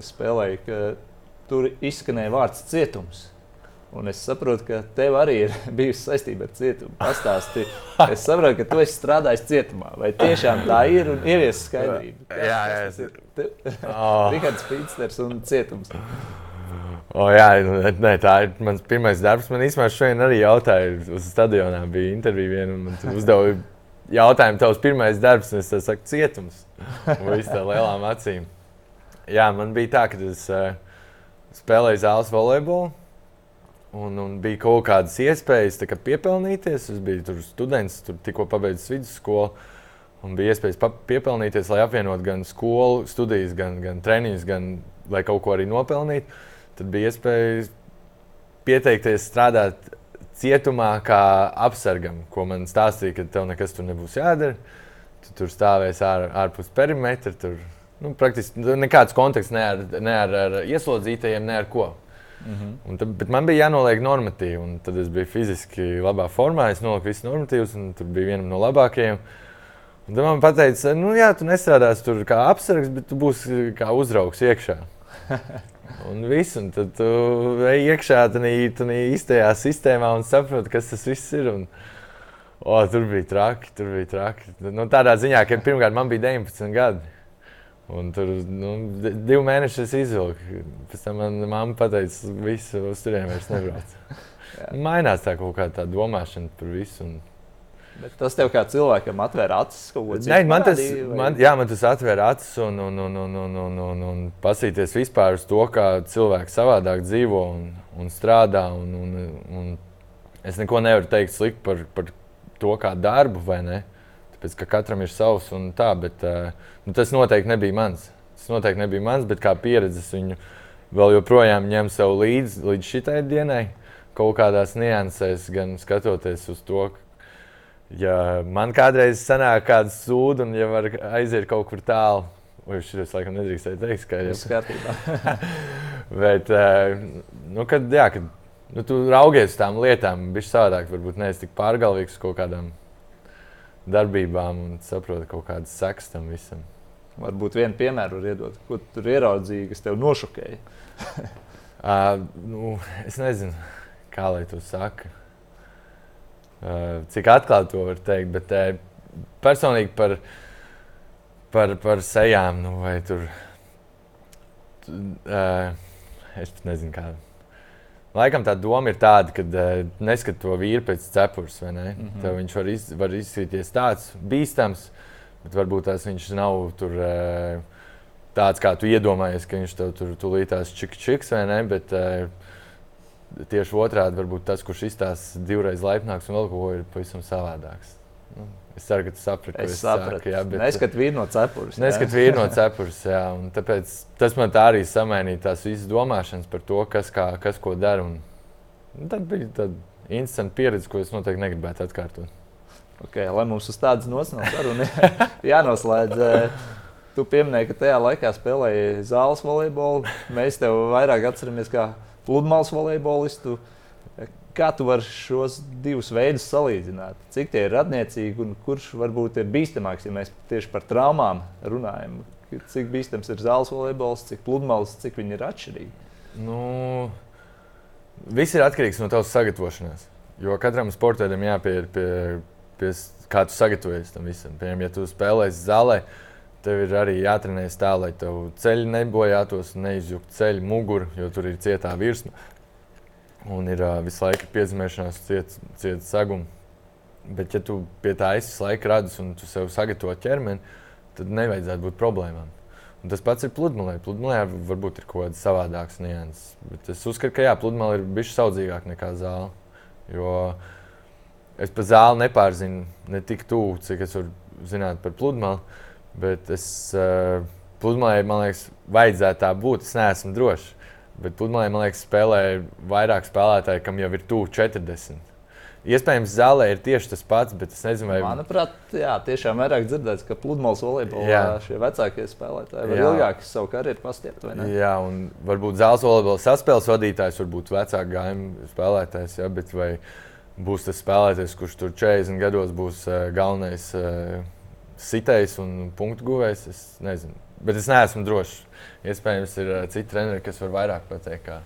spēlēji, ka tur izskanēja vārds cietums. Un es saprotu, ka tev arī ir (laughs) bijusi saistība ar cietumu. Pastāsti, es saprotu, ka tu esi strādājis cietumā. Vai tiešām tā ir un ievies skaidrību? Jā, jā. Tas ir oh. (laughs) Rihards Pītsters un cietums. O, jā, nu, nē, tā ir mans pirmais darbs. Man īstenībā šodien arī jautāja, uz stadionā bija intervija viena, un man uzdeva jautājumu, tavs pirmais darbs, un es teicu, cietums. Vai tā lielām acīm. Jā, man bija tā, ka es uh, spēlēju zāles volejbolu. Un, un bija kaut kādas iespējas kā piepelnīties. Es biju tur students, tur tikko pabeidzis vidusskolu. Un bija iespējas piepelnīties, lai apvienotu gan skolu, studijas, gan, gan treniņus, gan lai kaut ko arī nopelnītu tad bija iespēja pieteikties strādāt cietumā kā apsargam, ko man stāstīja, ka tev nekas tur nebūs jādara. Tu tur stāvēs ār, ārpus perimetra. Tur nu, praktiski nekāds konteksts ne ar, ne ar, ar ieslodzītajiem, ne ar ko. Mm -hmm. Un tad, man bija jānoliek normatīvi, un tad es biju fiziski labā formā. Es noliku visus normatīvus, un tur bija viena no labākajiem. Un tad man teica, nu, jā, tu nestrādāsi tur kā apsargs, bet tu būsi kā uzraugs iekšā. (laughs) Un viss, un tad tu ej iekšā tajā īstajā sistēmā un saproti, kas tas viss ir. Un, o, tur bija traki, tur bija traki. Nu, tādā ziņā, ka pirmkārt man bija 19 gadi. Un tur nu, divi mēneši es izvilku. Pēc tam manā mamma teica, ka visu uz turieni vairs nebrauc. (laughs) Mainās tā kaut kā tā domāšana par visu. Un, Bet tas tev kā cilvēkam atvēra acis kaut ko citu. Nē, man tas, man, jā, man tas atvēra acis un, un, un, un, un, un, un, un pasīties vispār uz to, kā cilvēks savādāk dzīvo un, un strādā. Un, un, un es neko nevaru teikt slikti par, par to, kā darbu vai ne. Tāpēc, ka katram ir savs un tā, bet uh, nu, tas noteikti nebija mans. Tas noteikti nebija mans, bet kā pieredzes viņu vēl joprojām ņem sev līdzi līdz šitai dienai kaut kādās niansēs, gan skatoties uz to, ja man kādreiz sanāk kāda sūda un ja var aiziet kaut kur tālu. Vai šis laikam nedrīkstēja teikt, ka ir kārtībā. (laughs) Bet, nu, kad, jā, kad nu, tu raugies uz tām lietām, bija savādāk. Varbūt neesi tik pārgalvīgs kaut kādām darbībām un saproti kaut kādas sekas tam visam. Varbūt vienu piemēru var iedot, ko tu tur ieraudzīji, kas tev nošokēja. (laughs) uh, nu, es nezinu, kā lai to saka. Uh, cik atklāti to var teikt, bet uh, personīgi par, par, par sejām, nu, vai tur. Uh, es pat nezinu, kāda Laikam tā doma ir tāda, ka uh, neskat to vīru pēc cepures, vai ne? Mm -hmm. Tad viņš var, iz, var izskatīties tāds bīstams, bet varbūt tas viņš nav tur. Uh, Tāds kā tu iedomājies, ka viņš tev tur tulītās čiks, vai ne? Bet, uh, tieši otrādi, varbūt tas, kurš izstāsta divreiz laipnāks un vēl ko ir pavisam savādāks. Nu, Es ceru, ka tu saprati. Sāku, jā, bet, neskat vīru no cepures. Neskat vīru no (laughs) cepures, jā. Tāpēc tas man tā arī samainīja tās visas domāšanas par to, kas, kā, kas ko dara. Un, un tad bija tāda interesanta pieredze, ko es noteikti negribētu atkārtot. Okay, lai mums uz tādas nosaucas saruna (laughs) jānoslēdz. Eh, tu pieminēji, ka tajā laikā spēlēji zāles volejbolu. Mēs tev vairāk atceramies kā pludmales volejbolistu. Kā tu vari šos divus veidus salīdzināt? Cik tie ir radniecīgi un kurš varbūt ir bīstamāks, ja mēs tieši par traumām runājam? Cik bīstams ir zāles volejbols, cik pludmales, cik viņi ir atšķirīgi? Nu, viss ir atkarīgs no tavas sagatavošanās. Jo katram sportam jāpieiet pie, pie, kā tu sagatavojies tam visam. Piemēram, ja tu spēlēsi zālē, tev ir arī jātrenējas tā, lai tev ceļi nebojātos, neizjuktu ceļu, muguru, jo tur ir cietā virsma un ir uh, visu laiku piezemēšanās, cieta ciet seguma. Bet, ja tu pie tā esi visu laiku radis un tu sev sagatavo ķermeni, tad nevajadzētu būt problēmām. Un tas pats ir pludmalē. Pludmalē varbūt ir kaut kāds savādāks nianses. Bet es uzskatu, ka jā, pludmale ir bijusi saudzīgāka nekā zāle. Jo es par zāli nepārzinu ne tik tuvu, cik es varu zināt par pludmali. Bet es uh, pludmalē, man liekas, vajadzētu tā būt. Es neesmu drošs. Bet pludmalē, man liekas, spēlē vairāk spēlētāji, kam jau ir tuvu 40. Iespējams, zālē ir tieši tas pats, bet es nezinu, vai. Manuprāt, jā, tiešām vairāk dzirdēts, ka pludmales volejbolā šie vecākie spēlētāji var ilgāk savu karjeru pastiept. Jā, un varbūt zāles volejbola saspēles vadītājs, varbūt vecāku gājumu spēlētājs, jā, bet vai būs tas spēlētājs, kurš tur 40 gados būs uh, galvenais uh, sitējs un punktu guvējs, es nezinu. Bet es neesmu drošs. Iespējams, ir uh, citi treneri, kas var vairāk pateikt. Kā,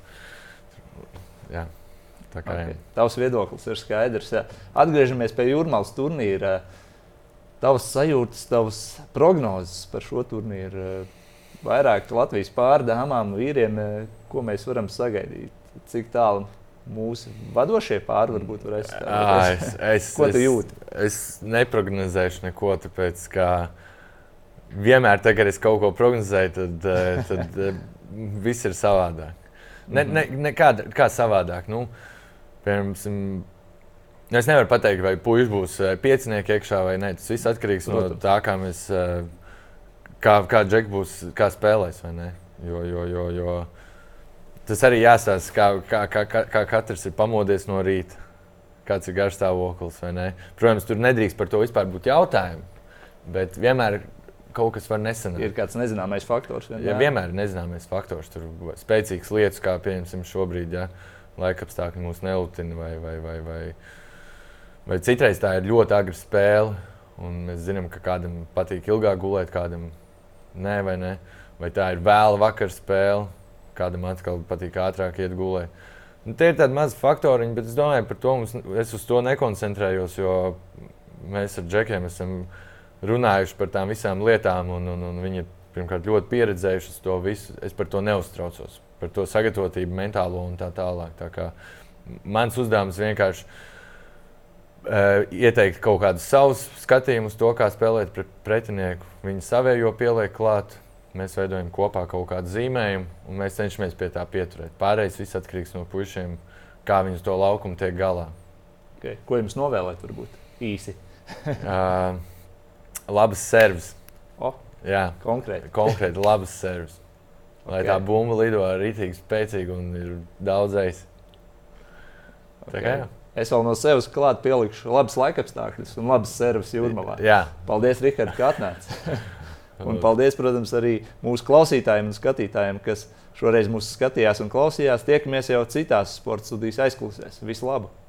jā, tā kā okay. Tavs viedoklis ir skaidrs. Jā. Atgriežamies pie jūrmālas turnīra. Tavas sajūtas, tavas prognozes par šo turnīru. Vairāk Latvijas pārdāmām, vīriem, ko mēs varam sagaidīt. Cik tālu mūsu vadošie pāri varbūt varēs strādāt. Ko tu jūti? Es, es neprognozēšu neko, tāpēc ka vienmēr, tad, kad es kaut ko prognozēju, tad, eh, (laughs) tad eh, viss ir savādāk. Ne, ne, ne kā, kā savādāk? Nu, piemēram, nu, es nevaru pateikt, vai puikas būs eh, piecinieki iekšā vai nē. Tas viss atkarīgs no tā, kā mēs, kā, kā Džeks būs, kā spēlēs. Jo, jo, jo, jo tas arī jāstāsta, kā, kā, kā, kā, katrs ir pamodies no rīta. Kāds ir garstāvoklis vai nē. Protams, tur nedrīkst par to vispār būt jautājumi. Bet vienmēr kaut kas var nesanākt. Ir kāds nezināmais faktors. Vienmēr. Ja vienmēr ir nezināmais faktors. Tur ir spēcīgas lietas, kā piemēram šobrīd, ja laika apstākļi mūs nelutina, vai, vai, vai, vai, vai citreiz tā ir ļoti agra spēle. Mēs zinām, ka kādam patīk ilgāk gulēt, kādam nē, vai ne. Vai tā ir vēla vakar spēle, kādam atkal patīk ātrāk iet gulēt. Nu, tie ir tādi mazi faktori, bet es domāju, par to mums, es uz to nekoncentrējos, jo mēs ar džekiem esam runājuši par tām visām lietām, un, un, un viņi ir pirmkārt ļoti pieredzējuši to visu. Es par to neuztraucos, par to sagatavotību, mentālo un tā tālāk. Tā mans uzdevums vienkārši uh, ieteikt kaut kādus savus skatījumus, to, kā spēlēt pret pretinieku. Viņi savējo pieliek klāt. Mēs veidojam kopā kaut kādu zīmējumu, un mēs cenšamies pie tā pieturēt. Pārējais viss atkarīgs no puišiem, kā viņi to laukumu tiek galā. Okay. Ko jums novēlēt, varbūt īsi? (laughs) uh, labas servis. Oh, Jā, konkrēti. konkrēti labas servis. Lai okay. tā bumba lido rītīgi spēcīgi un ir daudzais. Okay. Es vēl no sevis klāt pielikšu labas laikapstākļus un labas servis jūrmalā. Jā. Paldies, Rihard, ka atnāc. (laughs) un paldies, protams, arī mūsu klausītājiem un skatītājiem, kas šoreiz mūs skatījās un klausījās. Tiekamies jau citās sporta studijas aizklausēs. Visu labu!